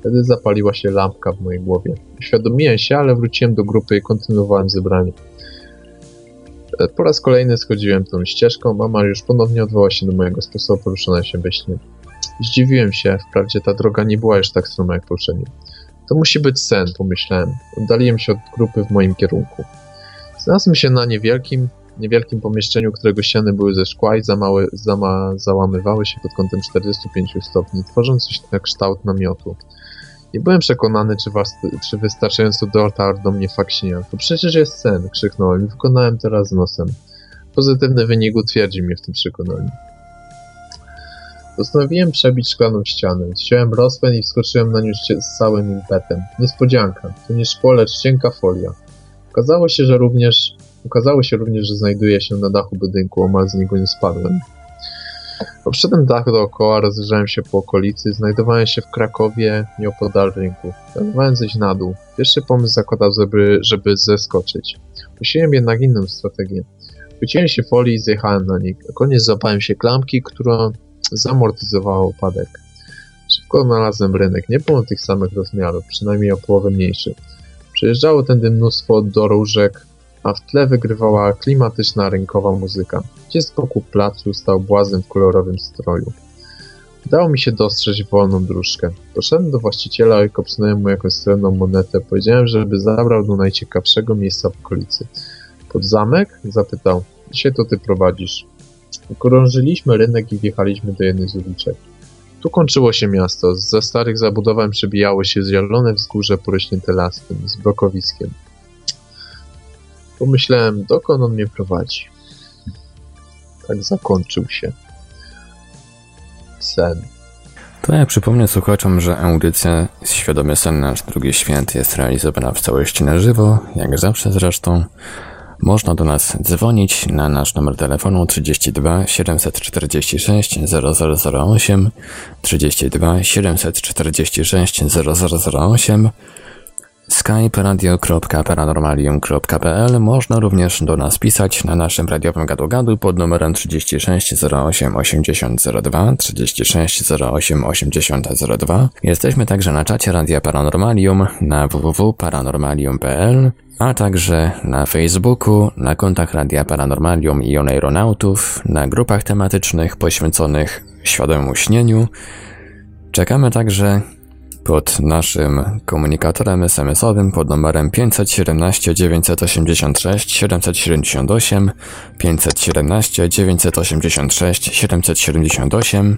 Wtedy zapaliła się lampka w mojej głowie. Uświadomiłem się, ale wróciłem do grupy i kontynuowałem zebranie. E, po raz kolejny schodziłem tą ścieżką, a Mariusz ponownie odwołał się do mojego sposobu poruszania się we śnie. Zdziwiłem się, wprawdzie ta droga nie była już tak stroma jak poprzednio. To musi być sen, pomyślałem. Oddaliłem się od grupy w moim kierunku. Znalazłem się na niewielkim, niewielkim pomieszczeniu, którego ściany były ze szkła i zamałe, zama, załamywały się pod kątem 45 stopni, tworząc coś na kształt namiotu. Nie byłem przekonany, czy, was, czy wystarczająco dotarł do mnie fakt śnia. To przecież jest sen, krzyknąłem i wykonałem teraz nosem. Pozytywny wynik utwierdzi mnie w tym przekonaniu. Postanowiłem przebić szklaną ścianę. Wziąłem rozpęd i wskoczyłem na nią z całym impetem. Niespodzianka. To nie szkło, lecz cienka folia. Okazało się, że również Okazało się również, że znajduje się na dachu budynku, omal z niego nie spadłem. Obszedłem dach dookoła, rozejrzałem się po okolicy, znajdowałem się w Krakowie, nieopodal rynku. Planowałem zejść na dół. Pierwszy pomysł zakładał, żeby, żeby zeskoczyć. Musiałem jednak inną strategię. Chwyciłem się folii i zjechałem na niej. Na koniec złapałem się klamki, która zamortyzowała upadek. Szybko znalazłem rynek. Nie było tych samych rozmiarów, przynajmniej o połowę mniejszy. Przejeżdżało tędy mnóstwo dorożek, a w tle wygrywała klimatyczna rynkowa muzyka. Gdzie z boku placu stał błazen w kolorowym stroju. Udało mi się dostrzec wolną dróżkę. Poszedłem do właściciela i kopsnąłem mu jakąś srebrną monetę. Powiedziałem, żeby zabrał do najciekawszego miejsca w okolicy. Pod zamek? Zapytał. Dzisiaj to ty prowadzisz. Okrążyliśmy rynek i wjechaliśmy do jednej z uliczek. Tu kończyło się miasto. Za starych zabudowań przebijało się zielone wzgórze porośnięte lasem, z blokowiskiem. Pomyślałem, dokąd on mnie prowadzi. Tak zakończył się sen. To ja przypomnę słuchaczom, że audycja Świadomy Sen Nasz Drugi Święt jest realizowana w całości na żywo, jak zawsze zresztą. Można do nas dzwonić na nasz numer telefonu 32 746 0008 32 746 0008 skype radio.paranormalium.pl Można również do nas pisać na naszym radiowym gadu-gadu pod numerem 36 08 80 02 36 08 80 02. Jesteśmy także na czacie Radia Paranormalium na www.paranormalium.pl a także na Facebooku, na kontach Radia Paranormalium i Oneironautów, na grupach tematycznych poświęconych świadomemu śnieniu. Czekamy także pod naszym komunikatorem SMS-owym pod numerem 517 986 778 517 986 778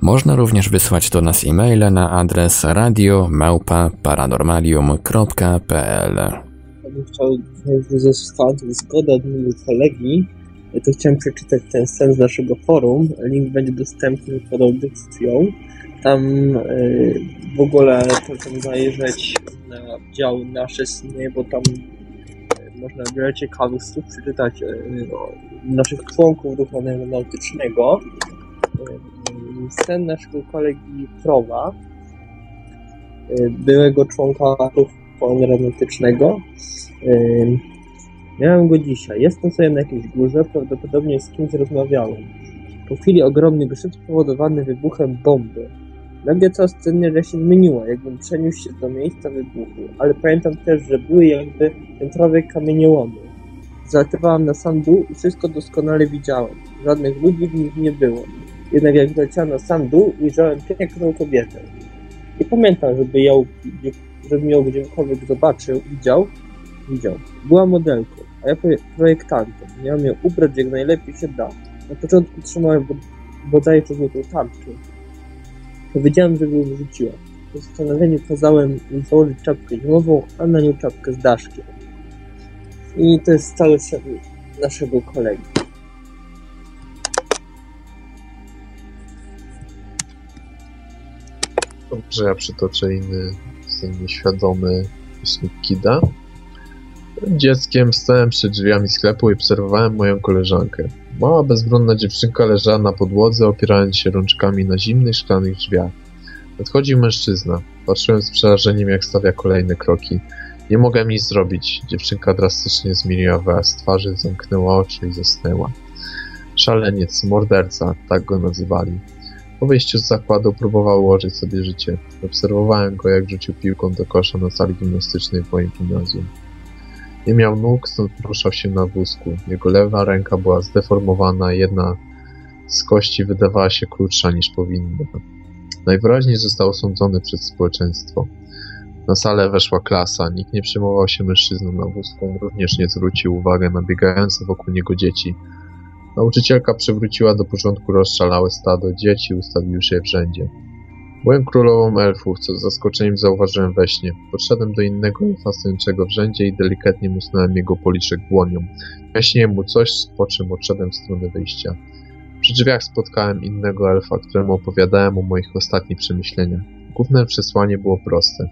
można również wysłać do nas e-maile na adres radio@paranormalium.pl. Gdybym chciał uzyskać zgodę od mojego kolegi, to chciałem przeczytać ten sen z naszego forum. Link będzie dostępny pod audycją. Tam y, w ogóle polecam zajrzeć na dział Nasze Sny, bo tam y, można wiele ciekawych słów przeczytać y, naszych członków ruchu aeronautycznego. Sen naszego kolegi Prowa, byłego członka ruchu aeronautycznego. Miałem go dzisiaj. Jestem sobie na jakiejś górze, prawdopodobnie z kimś rozmawiałem. Po chwili ogromny grzyb spowodowany wybuchem bomby Nagle cała sceneria się zmieniła, jakbym przeniósł się do miejsca wybuchu, ale pamiętam też, że były jakby piętrowe kamieniołomy. Zalatywałem na sam dół i wszystko doskonale widziałem. Żadnych ludzi w nich nie było. Jednak jak wleciałem na sam dół, ujrzałem piękną kobietę. Nie pamiętam, żeby ją, żebym ją gdziekolwiek zobaczył, widział. Widział. Była modelką, a ja projektantem. Miałem ją ubrać jak najlepiej się da. Na początku trzymałem bodajże złotą tarczę. Powiedziałem, żeby ją wrzuciła. Po zastanowieniu kazałem założyć czapkę zimową, a na nią czapkę z daszkiem. I to jest cały sen naszego kolegi. Dobrze, ja przytoczę inny, ten nieświadomy Snoop Kida. Dzieckiem stałem przed drzwiami sklepu i obserwowałem moją koleżankę. Mała, bezbronna dziewczynka leżała na podłodze, opierając się rączkami na zimnych, szklanych drzwiach. Nadchodził mężczyzna. Patrzyłem z przerażeniem, jak stawia kolejne kroki. Nie mogłem nic zrobić. Dziewczynka drastycznie zmieniła wyraz twarzy, zamknęła oczy i zasnęła. Szaleniec, morderca, tak go nazywali. Po wyjściu z zakładu próbował ułożyć sobie życie. Obserwowałem go, jak rzucił piłką do kosza na sali gimnastycznej w moim gimnazjum. Nie miał nóg, stąd poruszał się na wózku. Jego lewa ręka była zdeformowana, jedna z kości wydawała się krótsza niż powinna. Najwyraźniej został osądzony przez społeczeństwo. Na salę weszła klasa, nikt nie przejmował się mężczyzną na wózku, również nie zwrócił uwagi na biegające wokół niego dzieci. Nauczycielka przywróciła do porządku rozszalałe stado dzieci, ustawiwszy je w rzędzie. Byłem królową elfów, co z zaskoczeniem zauważyłem we śnie. Podszedłem do innego elfa stojącego w rzędzie i delikatnie musnąłem jego policzek dłonią. Jaśniłem mu coś, po czym odszedłem w stronę wyjścia. Przy drzwiach spotkałem innego elfa, któremu opowiadałem o moich ostatnich przemyśleniach. Główne przesłanie było proste.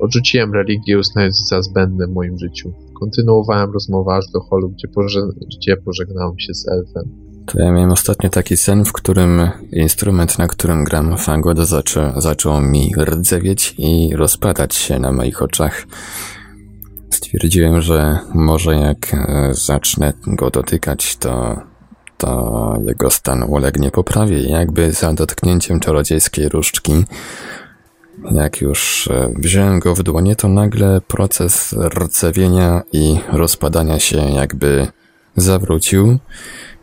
Odrzuciłem religię, uznając za zbędne w moim życiu. Kontynuowałem rozmowę aż do holu, gdzie, gdzie pożegnałem się z elfem. To ja miałem ostatnio taki sen, w którym instrument, na którym gram fagoda zaczą, zaczął mi rdzewieć i rozpadać się na moich oczach. Stwierdziłem, że może jak e, zacznę go dotykać, to, to jego stan ulegnie poprawie. Jakby za dotknięciem czarodziejskiej różdżki jak już e, wziąłem go w dłonie, to nagle proces rdzewienia i rozpadania się jakby zawrócił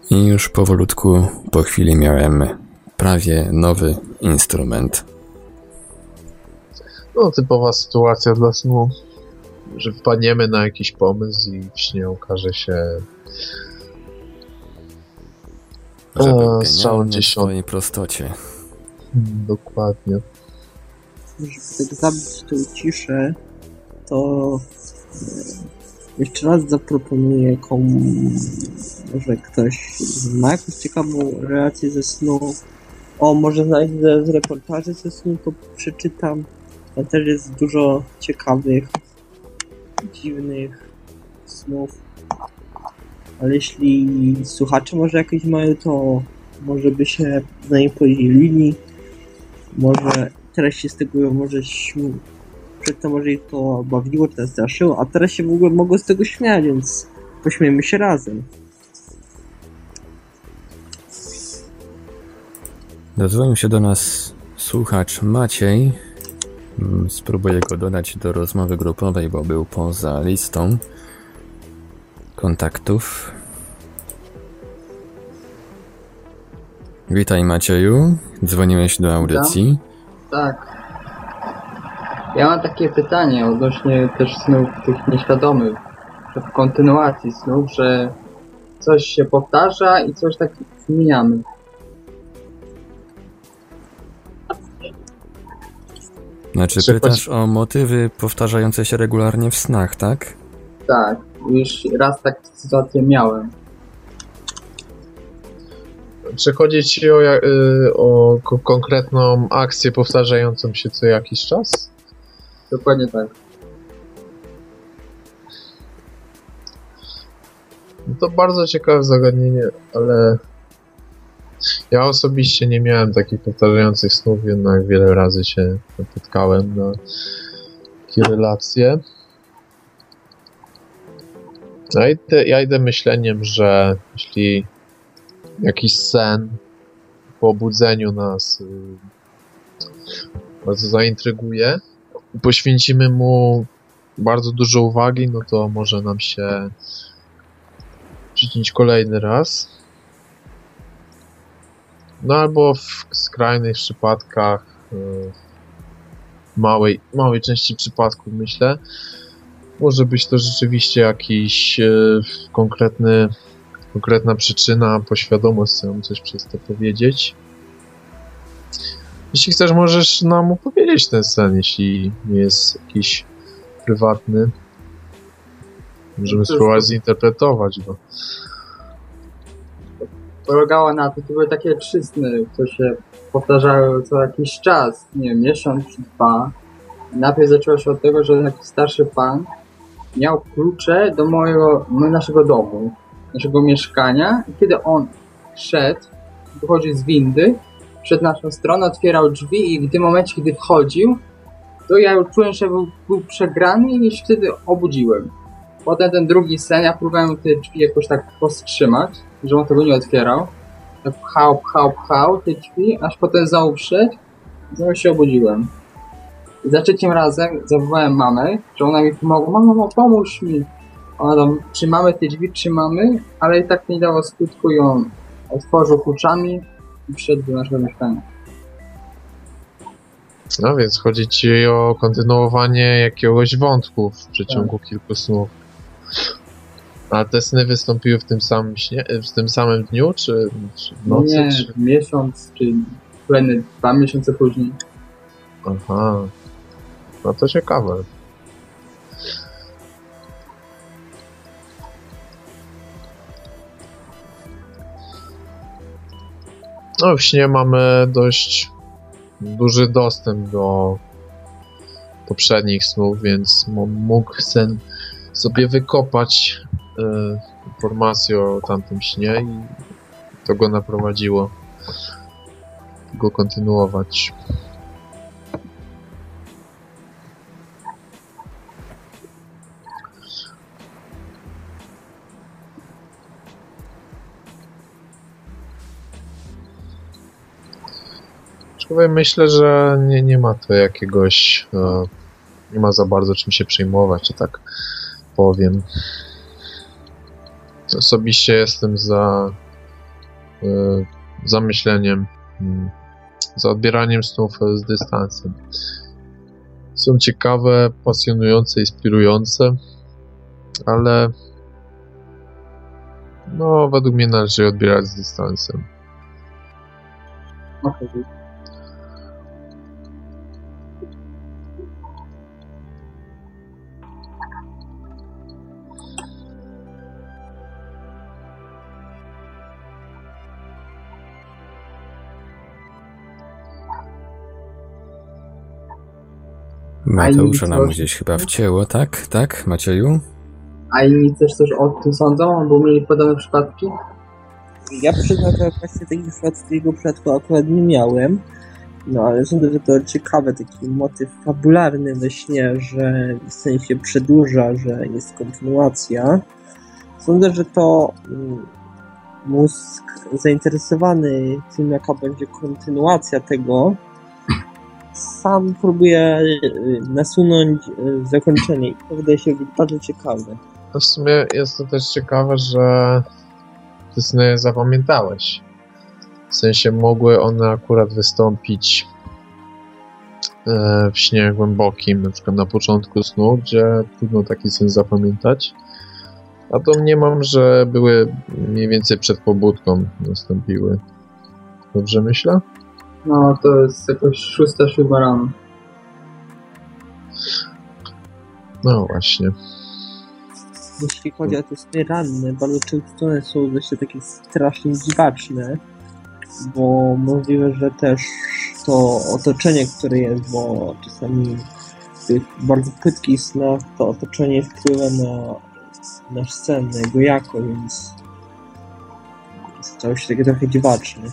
i już powolutku po chwili miałem prawie nowy instrument. No, typowa sytuacja dla snu, że wpadniemy na jakiś pomysł i w śnie okaże się że był w swojej prostocie. Hmm, dokładnie żeby zabić tą ciszę, to jeszcze raz zaproponuję komu, może ktoś ma jakąś ciekawą relację ze snu. O, może znajdę z reportaży ze snu, to przeczytam. Tam też jest dużo ciekawych, dziwnych snów. Ale jeśli słuchacze może jakieś mają, to może by się z nami podzielili. Może się z tego może śmieją. Przedtem może ich to bawiło, czy straszyło, a teraz się w ogóle mogło z tego śmiać, więc pośmiejmy się razem. Dozwolił się do nas słuchacz Maciej. Mm, spróbuję go dodać do rozmowy grupowej, bo był poza listą kontaktów. Witaj Macieju, dzwoniłeś do audycji. Tak. Ja mam takie pytanie odnośnie też snów tych nieświadomych, że w kontynuacji snów, że coś się powtarza i coś tak zmieniamy. Znaczy pytasz o motywy powtarzające się regularnie w snach, tak? Tak, już raz tak sytuację miałem. Czy chodzi ci o, y, o konkretną akcję powtarzającą się co jakiś czas? Dokładnie tak. No to bardzo ciekawe zagadnienie, ale ja osobiście nie miałem takich powtarzających snów, jednak wiele razy się napotkałem na takie relacje. Ja idę, ja idę myśleniem, że jeśli jakiś sen po obudzeniu nas y, bardzo zaintryguje, poświęcimy mu bardzo dużo uwagi, no to może nam się przyczynić kolejny raz. No albo w skrajnych przypadkach, yy, małej, małej części przypadków myślę, może być to rzeczywiście jakiś yy, konkretny, konkretna przyczyna, poświadomość chcę coś przez to powiedzieć. Jeśli chcesz, możesz nam opowiedzieć ten sen, jeśli nie jest jakiś prywatny. Możemy spróbować zinterpretować go. Polegało na tym, to były takie trzy sny, które się powtarzały co jakiś czas, nie wiem, miesiąc czy dwa. Najpierw zaczęło się od tego, że taki starszy pan miał klucze do mojego, no, naszego domu, naszego mieszkania i kiedy on szedł, wychodził z windy, przed naszą stronę, otwierał drzwi i w tym momencie, kiedy wchodził, to ja już czułem, że był, był przegrany i się wtedy obudziłem. Potem ten drugi sen, ja próbowałem te drzwi jakoś tak powstrzymać, że on tego nie otwierał. Tak pchał, pchał, pchał te drzwi, aż potem znowu wszedł i znowu się obudziłem. Za trzecim razem zawołałem mamę, że ona mi pomogła. Mamo, mamo, pomóż mi! Ona tam, trzymamy te drzwi, trzymamy, ale i tak nie dało skutku i on otworzył kluczami wszedł do naszego mieszkania. No więc chodzi ci o kontynuowanie jakiegoś wątku w przeciągu kilku snów. A te sny wystąpiły w tym samym śnie, w tym samym dniu, czy, czy w nocy? nie, Czy... miesiąc, czy kolejne dwa miesiące później. Aha. No to ciekawe. No w śnie mamy dość duży dostęp do poprzednich snów, więc mógł sen sobie wykopać e, informacje o tamtym śnie i to go naprowadziło go kontynuować. Aczkolwiek myślę, że nie, nie ma to jakiegoś. E, nie ma za bardzo czym się przejmować, czy tak powiem. Osobiście jestem za e, zamyśleniem, mm, za odbieraniem snów z dystansem. Są ciekawe, pasjonujące, inspirujące, ale no, według mnie należy je odbierać z dystansem. Okej. Mateusza nam inni gdzieś chyba wcięło, tak? Tak, Macieju? A inni też coś o tym sądzą, bo mieli podobne przypadki? Ja przyznam, że właśnie takich swojego przypadku akurat nie miałem. No ale sądzę, że to ciekawe, taki motyw fabularny we śnie, że sen się przedłuża, że jest kontynuacja. Sądzę, że to mm, mózg zainteresowany tym, jaka będzie kontynuacja tego, sam próbuje y, nasunąć y, zakończenie i to wydaje się być bardzo ciekawe. No w sumie jest to też ciekawe, że te sny zapamiętałeś. W sensie mogły one akurat wystąpić e, w śnie głębokim, na przykład na początku snu, gdzie trudno taki sen zapamiętać. A to mniemam, że były mniej więcej przed pobudką nastąpiły. Dobrze myślę? No, to jest jakoś szósta, siódma rano. No właśnie. Jeśli chodzi o te sny ranne, bardzo często one są dość takie strasznie dziwaczne, bo możliwe, że też to otoczenie, które jest, bo czasami w tych bardzo płytkich snach to otoczenie wpływa na nasz sen, na jego jakość, więc stało się takie trochę dziwaczne.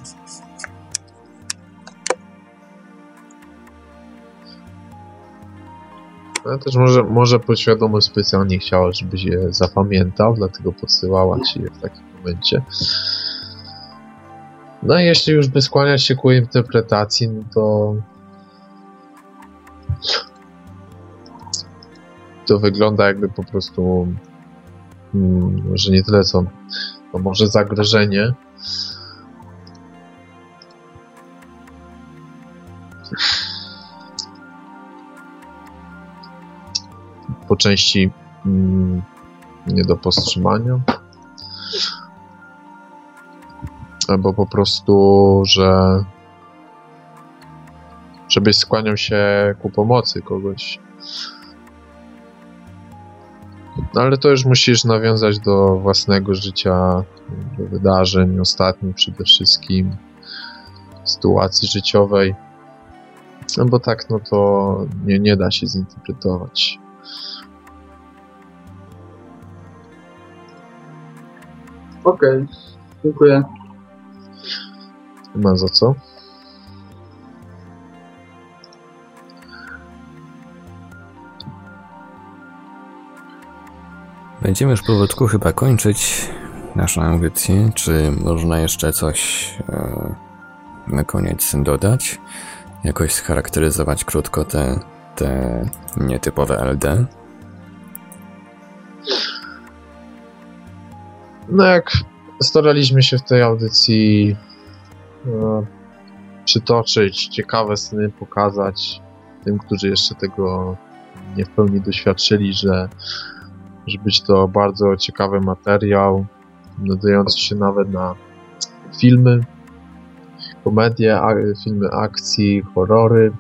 No też może, może podświadomość specjalnie chciała, żebyś je zapamiętał, dlatego podsyłała ci je w takim momencie. No i jeśli już by skłaniać się ku interpretacji, no to to wygląda jakby po prostu, mm, że nie tyle co, to może zagrożenie. Po części mm, nie do powstrzymania. Albo po prostu, że żebyś skłaniał się ku pomocy kogoś. No ale to już musisz nawiązać do własnego życia, do wydarzeń ostatnich przede wszystkim, sytuacji życiowej. No bo tak, no to nie, nie da się zinterpretować. Okej, dziękuję. Nie ma za co. Będziemy już powolutku chyba kończyć naszą audycję. Czy można jeszcze coś e, na koniec dodać? Jakoś scharakteryzować krótko te, te nietypowe LD? No jak staraliśmy się w tej audycji e, przytoczyć ciekawe sny, pokazać tym, którzy jeszcze tego nie w pełni doświadczyli, że, że być to bardzo ciekawy materiał, nadający się nawet na filmy, komedie, filmy akcji, horrory.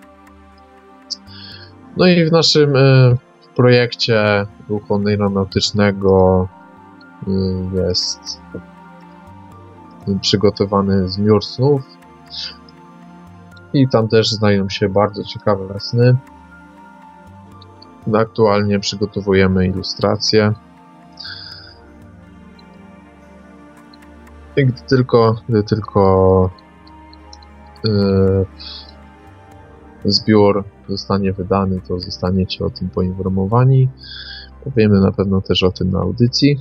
No i w naszym e, projekcie ruchu aeronautycznego jest przygotowany zbiór snów i tam też znajdą się bardzo ciekawe sny. Aktualnie przygotowujemy ilustracje. I gdy tylko, gdy tylko yy, zbiór zostanie wydany, to zostaniecie o tym poinformowani. Powiemy na pewno też o tym na audycji.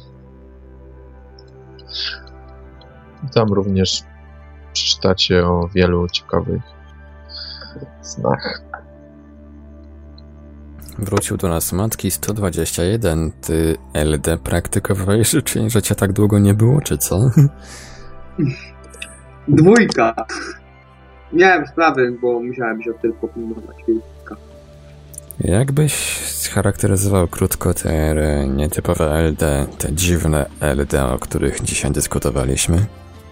Tam również przeczytacie o wielu ciekawych snach. Wrócił do nas Matki 121. Ty LD praktykowałeś życzenie, że cię tak długo nie było, czy co? Dwójka. Miałem sprawy, bo musiałem się tylko pilnować. Dwójka. Jakbyś scharakteryzował krótko te nietypowe LD, te dziwne LD, o których dzisiaj dyskutowaliśmy?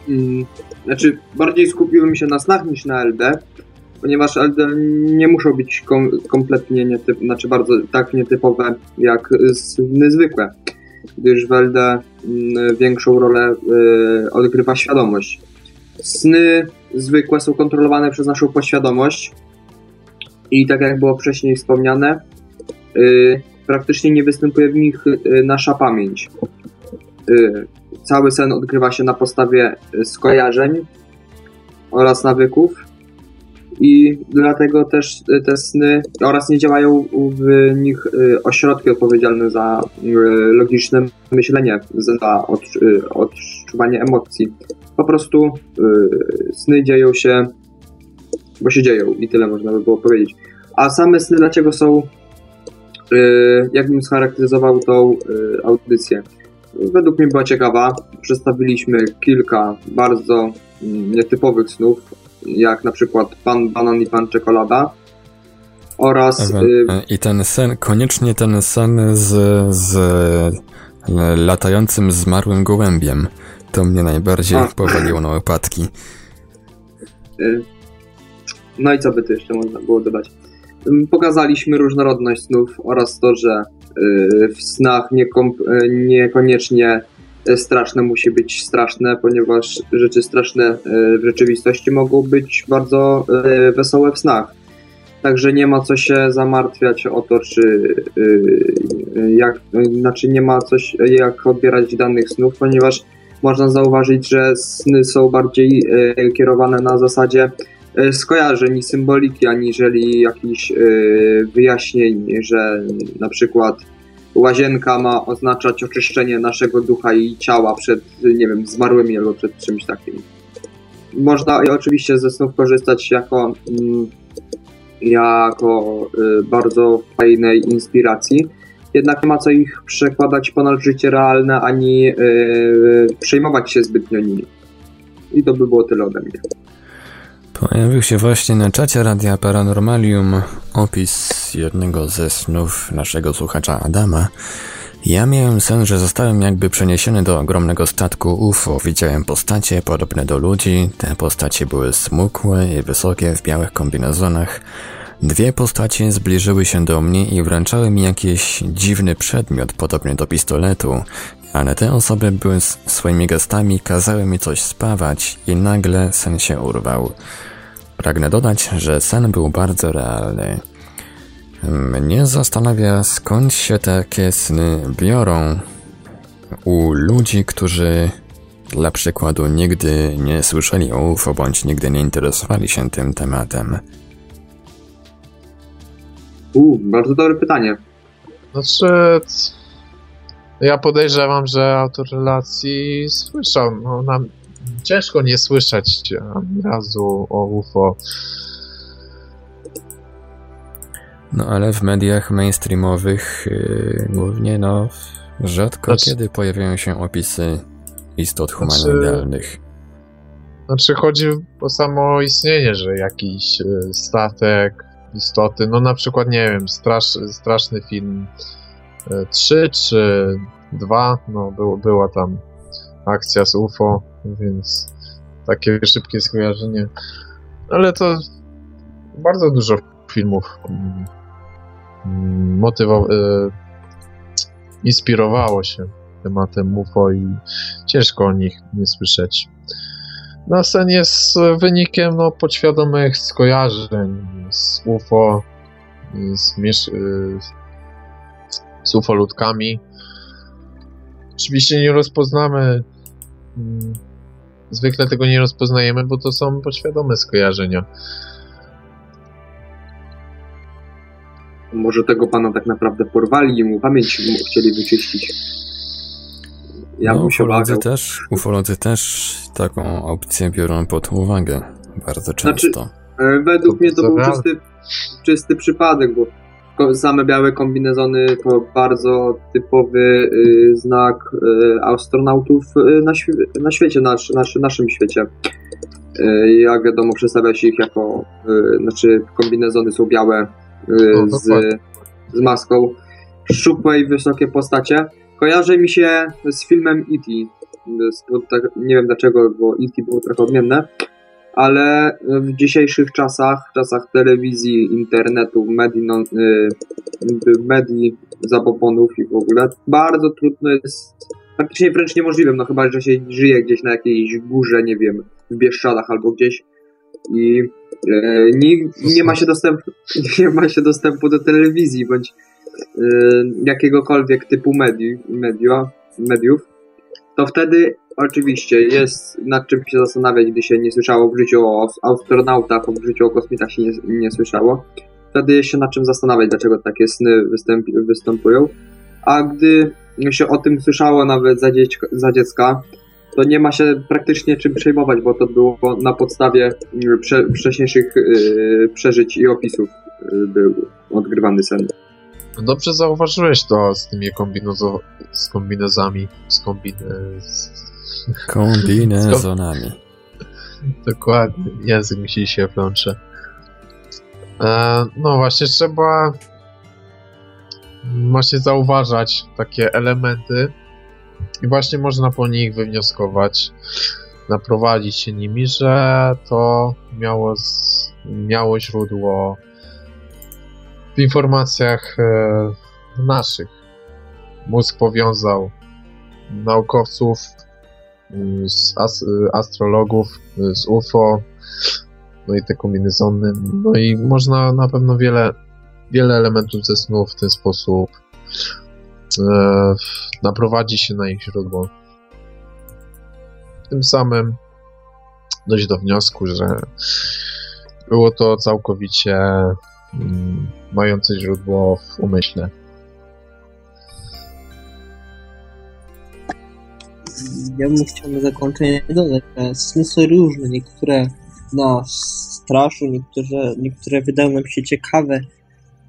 Mm, Znaczy, bardziej skupiłem się na snach niż na LD, ponieważ LD nie muszą być kom kompletnie nietyp, znaczy bardzo tak nietypowe jak sny zwykłe, gdyż w LD mm, większą rolę y, odgrywa świadomość. Sny zwykłe są kontrolowane przez naszą podświadomość i tak jak było wcześniej wspomniane, y, praktycznie nie występuje w nich y, nasza pamięć. Y, cały sen odgrywa się na podstawie skojarzeń oraz nawyków i dlatego też te sny oraz nie działają w nich ośrodki odpowiedzialne za logiczne myślenie, za odczu- odczuwanie emocji. Po prostu sny dzieją się, bo się dzieją i tyle można by było powiedzieć. A same sny dlaczego są, y, jakbym scharakteryzował tą y, audycję? według mnie była ciekawa. Przedstawiliśmy kilka bardzo mm, nietypowych snów, jak na przykład Pan Banan i Pan Czekolada. Oraz y, e, I ten sen, koniecznie ten sen z, z e, latającym zmarłym gołębiem. To mnie najbardziej A. powaliło na łopatki. No i co by tu jeszcze można było dodać? Pokazaliśmy różnorodność snów oraz to, że y, w snach y, niekoniecznie y, straszne musi być straszne, ponieważ rzeczy straszne w rzeczywistości mogą być bardzo wesołe w snach. Także nie ma co się zamartwiać o to, czy jak, znaczy nie ma coś jak odbierać danych snów, ponieważ można zauważyć, że sny są bardziej kierowane na zasadzie skojarzeń i symboliki, aniżeli jakichś y, wyjaśnień, że na przykład łazienka ma oznaczać oczyszczenie naszego ducha i ciała przed, nie wiem, zmarłymi albo przed czymś takim. Można oczywiście ze snów korzystać jako, mm, jako y, bardzo fajnej inspiracji. Jednak nie ma co ich przekładać ponad życie realne, ani przejmować się zbytnio nimi. I to by było tyle ode mnie. Pojawił się właśnie na czacie Radia Paranormalium opis jednego ze snów naszego słuchacza Adama. Ja miałem sen, że zostałem jakby przeniesiony do ogromnego statku UFO. Widziałem postacie podobne do ludzi. Te postacie były smukłe i wysokie w białych kombinezonach. Dwie postacie zbliżyły się do mnie i wręczały mi jakiś dziwny przedmiot podobny do pistoletu, ale te osoby były swoimi gestami kazały mi coś spawać i nagle sen się urwał. Pragnę dodać, że sen był bardzo realny. Mnie zastanawia, skąd się takie sny biorą u ludzi, którzy dla przykładu nigdy nie słyszeli o UFO bądź nigdy nie interesowali się tym tematem. U, bardzo dobre pytanie. Znaczy, ja podejrzewam, że autor relacji słyszał. No, nam ciężko nie słyszeć ani razu o UFO. No ale w mediach mainstreamowych yy, głównie no rzadko znaczy, kiedy pojawiają się opisy istot humanoidalnych. Znaczy, znaczy chodzi o samo istnienie, że jakiś y, statek, istoty, no na przykład nie wiem, strasz, straszny film 3 y, czy 2, no było, była tam akcja z UFO, więc takie szybkie skojarzenie. Ale to bardzo dużo filmów mm, motywowało, e, inspirowało się tematem UFO i ciężko o nich nie słyszeć. No, sen jest wynikiem no, podświadomych skojarzeń z UFO, z, miesz- e, z UFO-ludkami. Oczywiście nie rozpoznamy, mm, zwykle tego nie rozpoznajemy, bo to są podświadome skojarzenia. Może tego pana tak naprawdę porwali i mu pamięć mu chcieli wyczyścić. Ja no, ufolodzy też, ufolodzy też taką opcję biorą pod uwagę bardzo często. Znaczy, według mnie to był czysty, czysty przypadek, bo same białe kombinezony to bardzo typowy y, znak y, astronautów y, na, świe na świecie, nasz, nasz, naszym świecie. Jak wiadomo, przedstawia się ich jako, znaczy kombinezony są białe, Y, z, z maską. Szczupłe i wysokie postacie. Kojarzy mi się z filmem E.T. Tak, nie wiem dlaczego, bo E.T. było trochę odmienne, ale w dzisiejszych czasach, czasach telewizji, internetu, medii, no, y, medii zabobonów i w ogóle, bardzo trudno jest, praktycznie wręcz niemożliwym, no chyba, że się żyje gdzieś na jakiejś górze, nie wiem, w Bieszczadach albo gdzieś i e, nie, nie, ma się dostępu, nie ma się dostępu do telewizji bądź e, jakiegokolwiek typu mediów, media, mediów, to wtedy oczywiście jest nad czym się zastanawiać, gdy się nie słyszało w życiu o astronautach, w życiu o kosmitach się nie, nie słyszało. Wtedy jest się nad czym zastanawiać, dlaczego takie sny występ, występują. A gdy się o tym słyszało nawet za, dziecka, za dziecka, to nie ma się praktycznie czym przejmować, bo to było na podstawie mm, prze, wcześniejszych yy, przeżyć i opisów yy, był odgrywany sen. No dobrze zauważyłeś to z tymi kombinozo- z kombinezami, z kombin... Kombinezonami. Dokładnie, język mi się plącze. E, no właśnie, trzeba właśnie zauważać takie elementy, i właśnie można po nich wywnioskować, naprowadzić się nimi, że to miało, z, miało źródło w informacjach e, naszych. Mózg powiązał naukowców, z as, astrologów, z UFO, no i te kombinezony. No i można na pewno wiele, wiele elementów ze snu w ten sposób e, naprowadzi się na ich źródło. Tym samym dojść do wniosku, że było to całkowicie mm, mające źródło w umyśle. Ja bym chciał na zakończenie dodać, że sny są różne. Niektóre nas straszą, niektóre, niektóre wydają nam się ciekawe,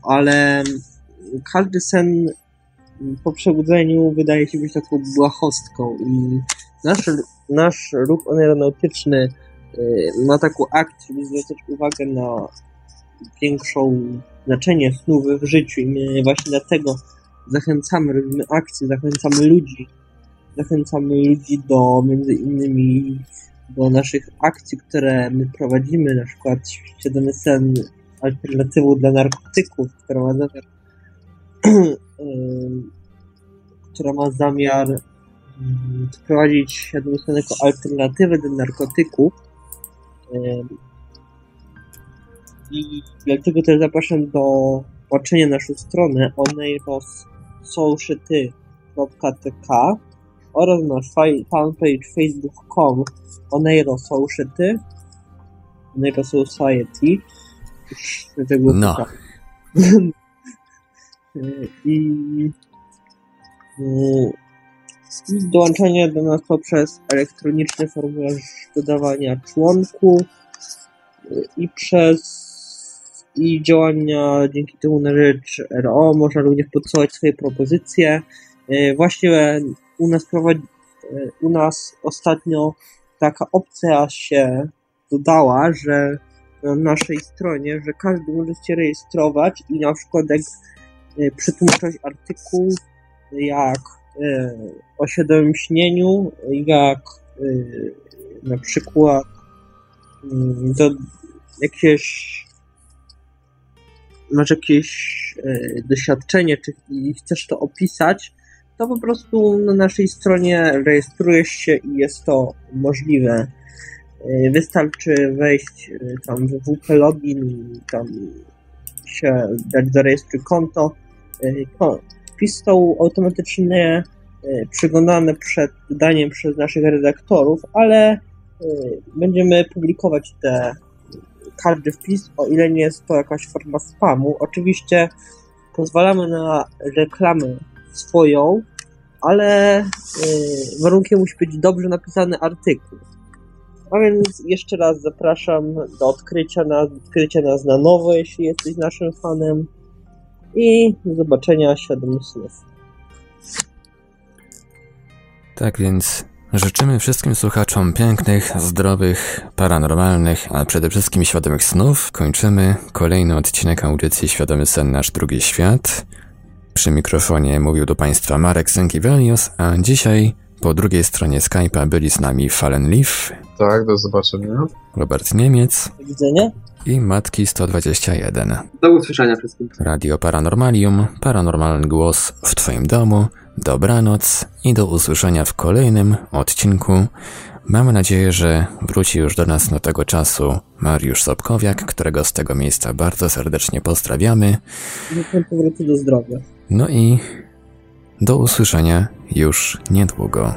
ale każdy sen po przebudzeniu wydaje się być taką błahostką i nasz, nasz ruch aeronautyczny y, ma taką akcję, żeby zwracać uwagę na większą znaczenie snu w życiu i my właśnie dlatego zachęcamy, robimy akcje, zachęcamy ludzi, zachęcamy ludzi do między innymi do naszych akcji, które my prowadzimy, na przykład Świadomy Sen alternatywą dla narkotyków, która ma zamiar która ma zamiar wprowadzić świadomy sen jako alternatywę do narkotyków. I dlatego też zapraszam do patrzenia naszą stronę oneirossociety.tk oraz nasz fanpage facebook.com Oneiro Society Oneiro Society no. I, i dołączenie do nas poprzez elektroniczny formularz dodawania członku i przez i działania dzięki temu na rzecz RO można również podsyłać swoje propozycje. Właśnie u nas prowadzi, u nas ostatnio taka opcja się dodała, że na naszej stronie, że każdy może się rejestrować i na przykład jak e, przetłumaczyć artykuł jak e, o śnieniu, jak e, na przykład mm, do jakieś masz jakieś doświadczenie, czy chcesz to opisać, to po prostu na naszej stronie rejestrujesz się i jest to możliwe. E, wystarczy wejść e, tam w WP Login tam się dać zarejestruj konto. E, wpis są automatycznie przyglądane przed daniem przez naszych redaktorów, ale będziemy publikować te każdy wpis, o ile nie jest to jakaś forma spamu. Oczywiście pozwalamy na reklamę swoją, ale warunkiem musi być dobrze napisany artykuł. A więc jeszcze raz zapraszam do odkrycia nas, odkrycia nas na nowo, jeśli jesteś naszym fanem. I do zobaczenia świadomych snów. Tak więc życzymy wszystkim słuchaczom pięknych, zdrowych, paranormalnych, a przede wszystkim świadomych snów. Kończymy kolejny odcinek audycji Świadomy Sen Nasz Drugi Świat. Przy mikrofonie mówił do Państwa Marek Sękiewelios, a dzisiaj po drugiej stronie Skype'a byli z nami Fallen Leaf. Tak, do zobaczenia. Robert Niemiec. Do widzenia. I Matki 121. Do usłyszenia wszystkim. Radio Paranormalium, paranormalny głos w Twoim domu. Dobranoc i do usłyszenia w kolejnym odcinku. Mamy nadzieję, że wróci już do nas do tego czasu Mariusz Sobkowiak, którego z tego miejsca bardzo serdecznie pozdrawiamy. Życzę powrotu do zdrowia. No i do usłyszenia już niedługo.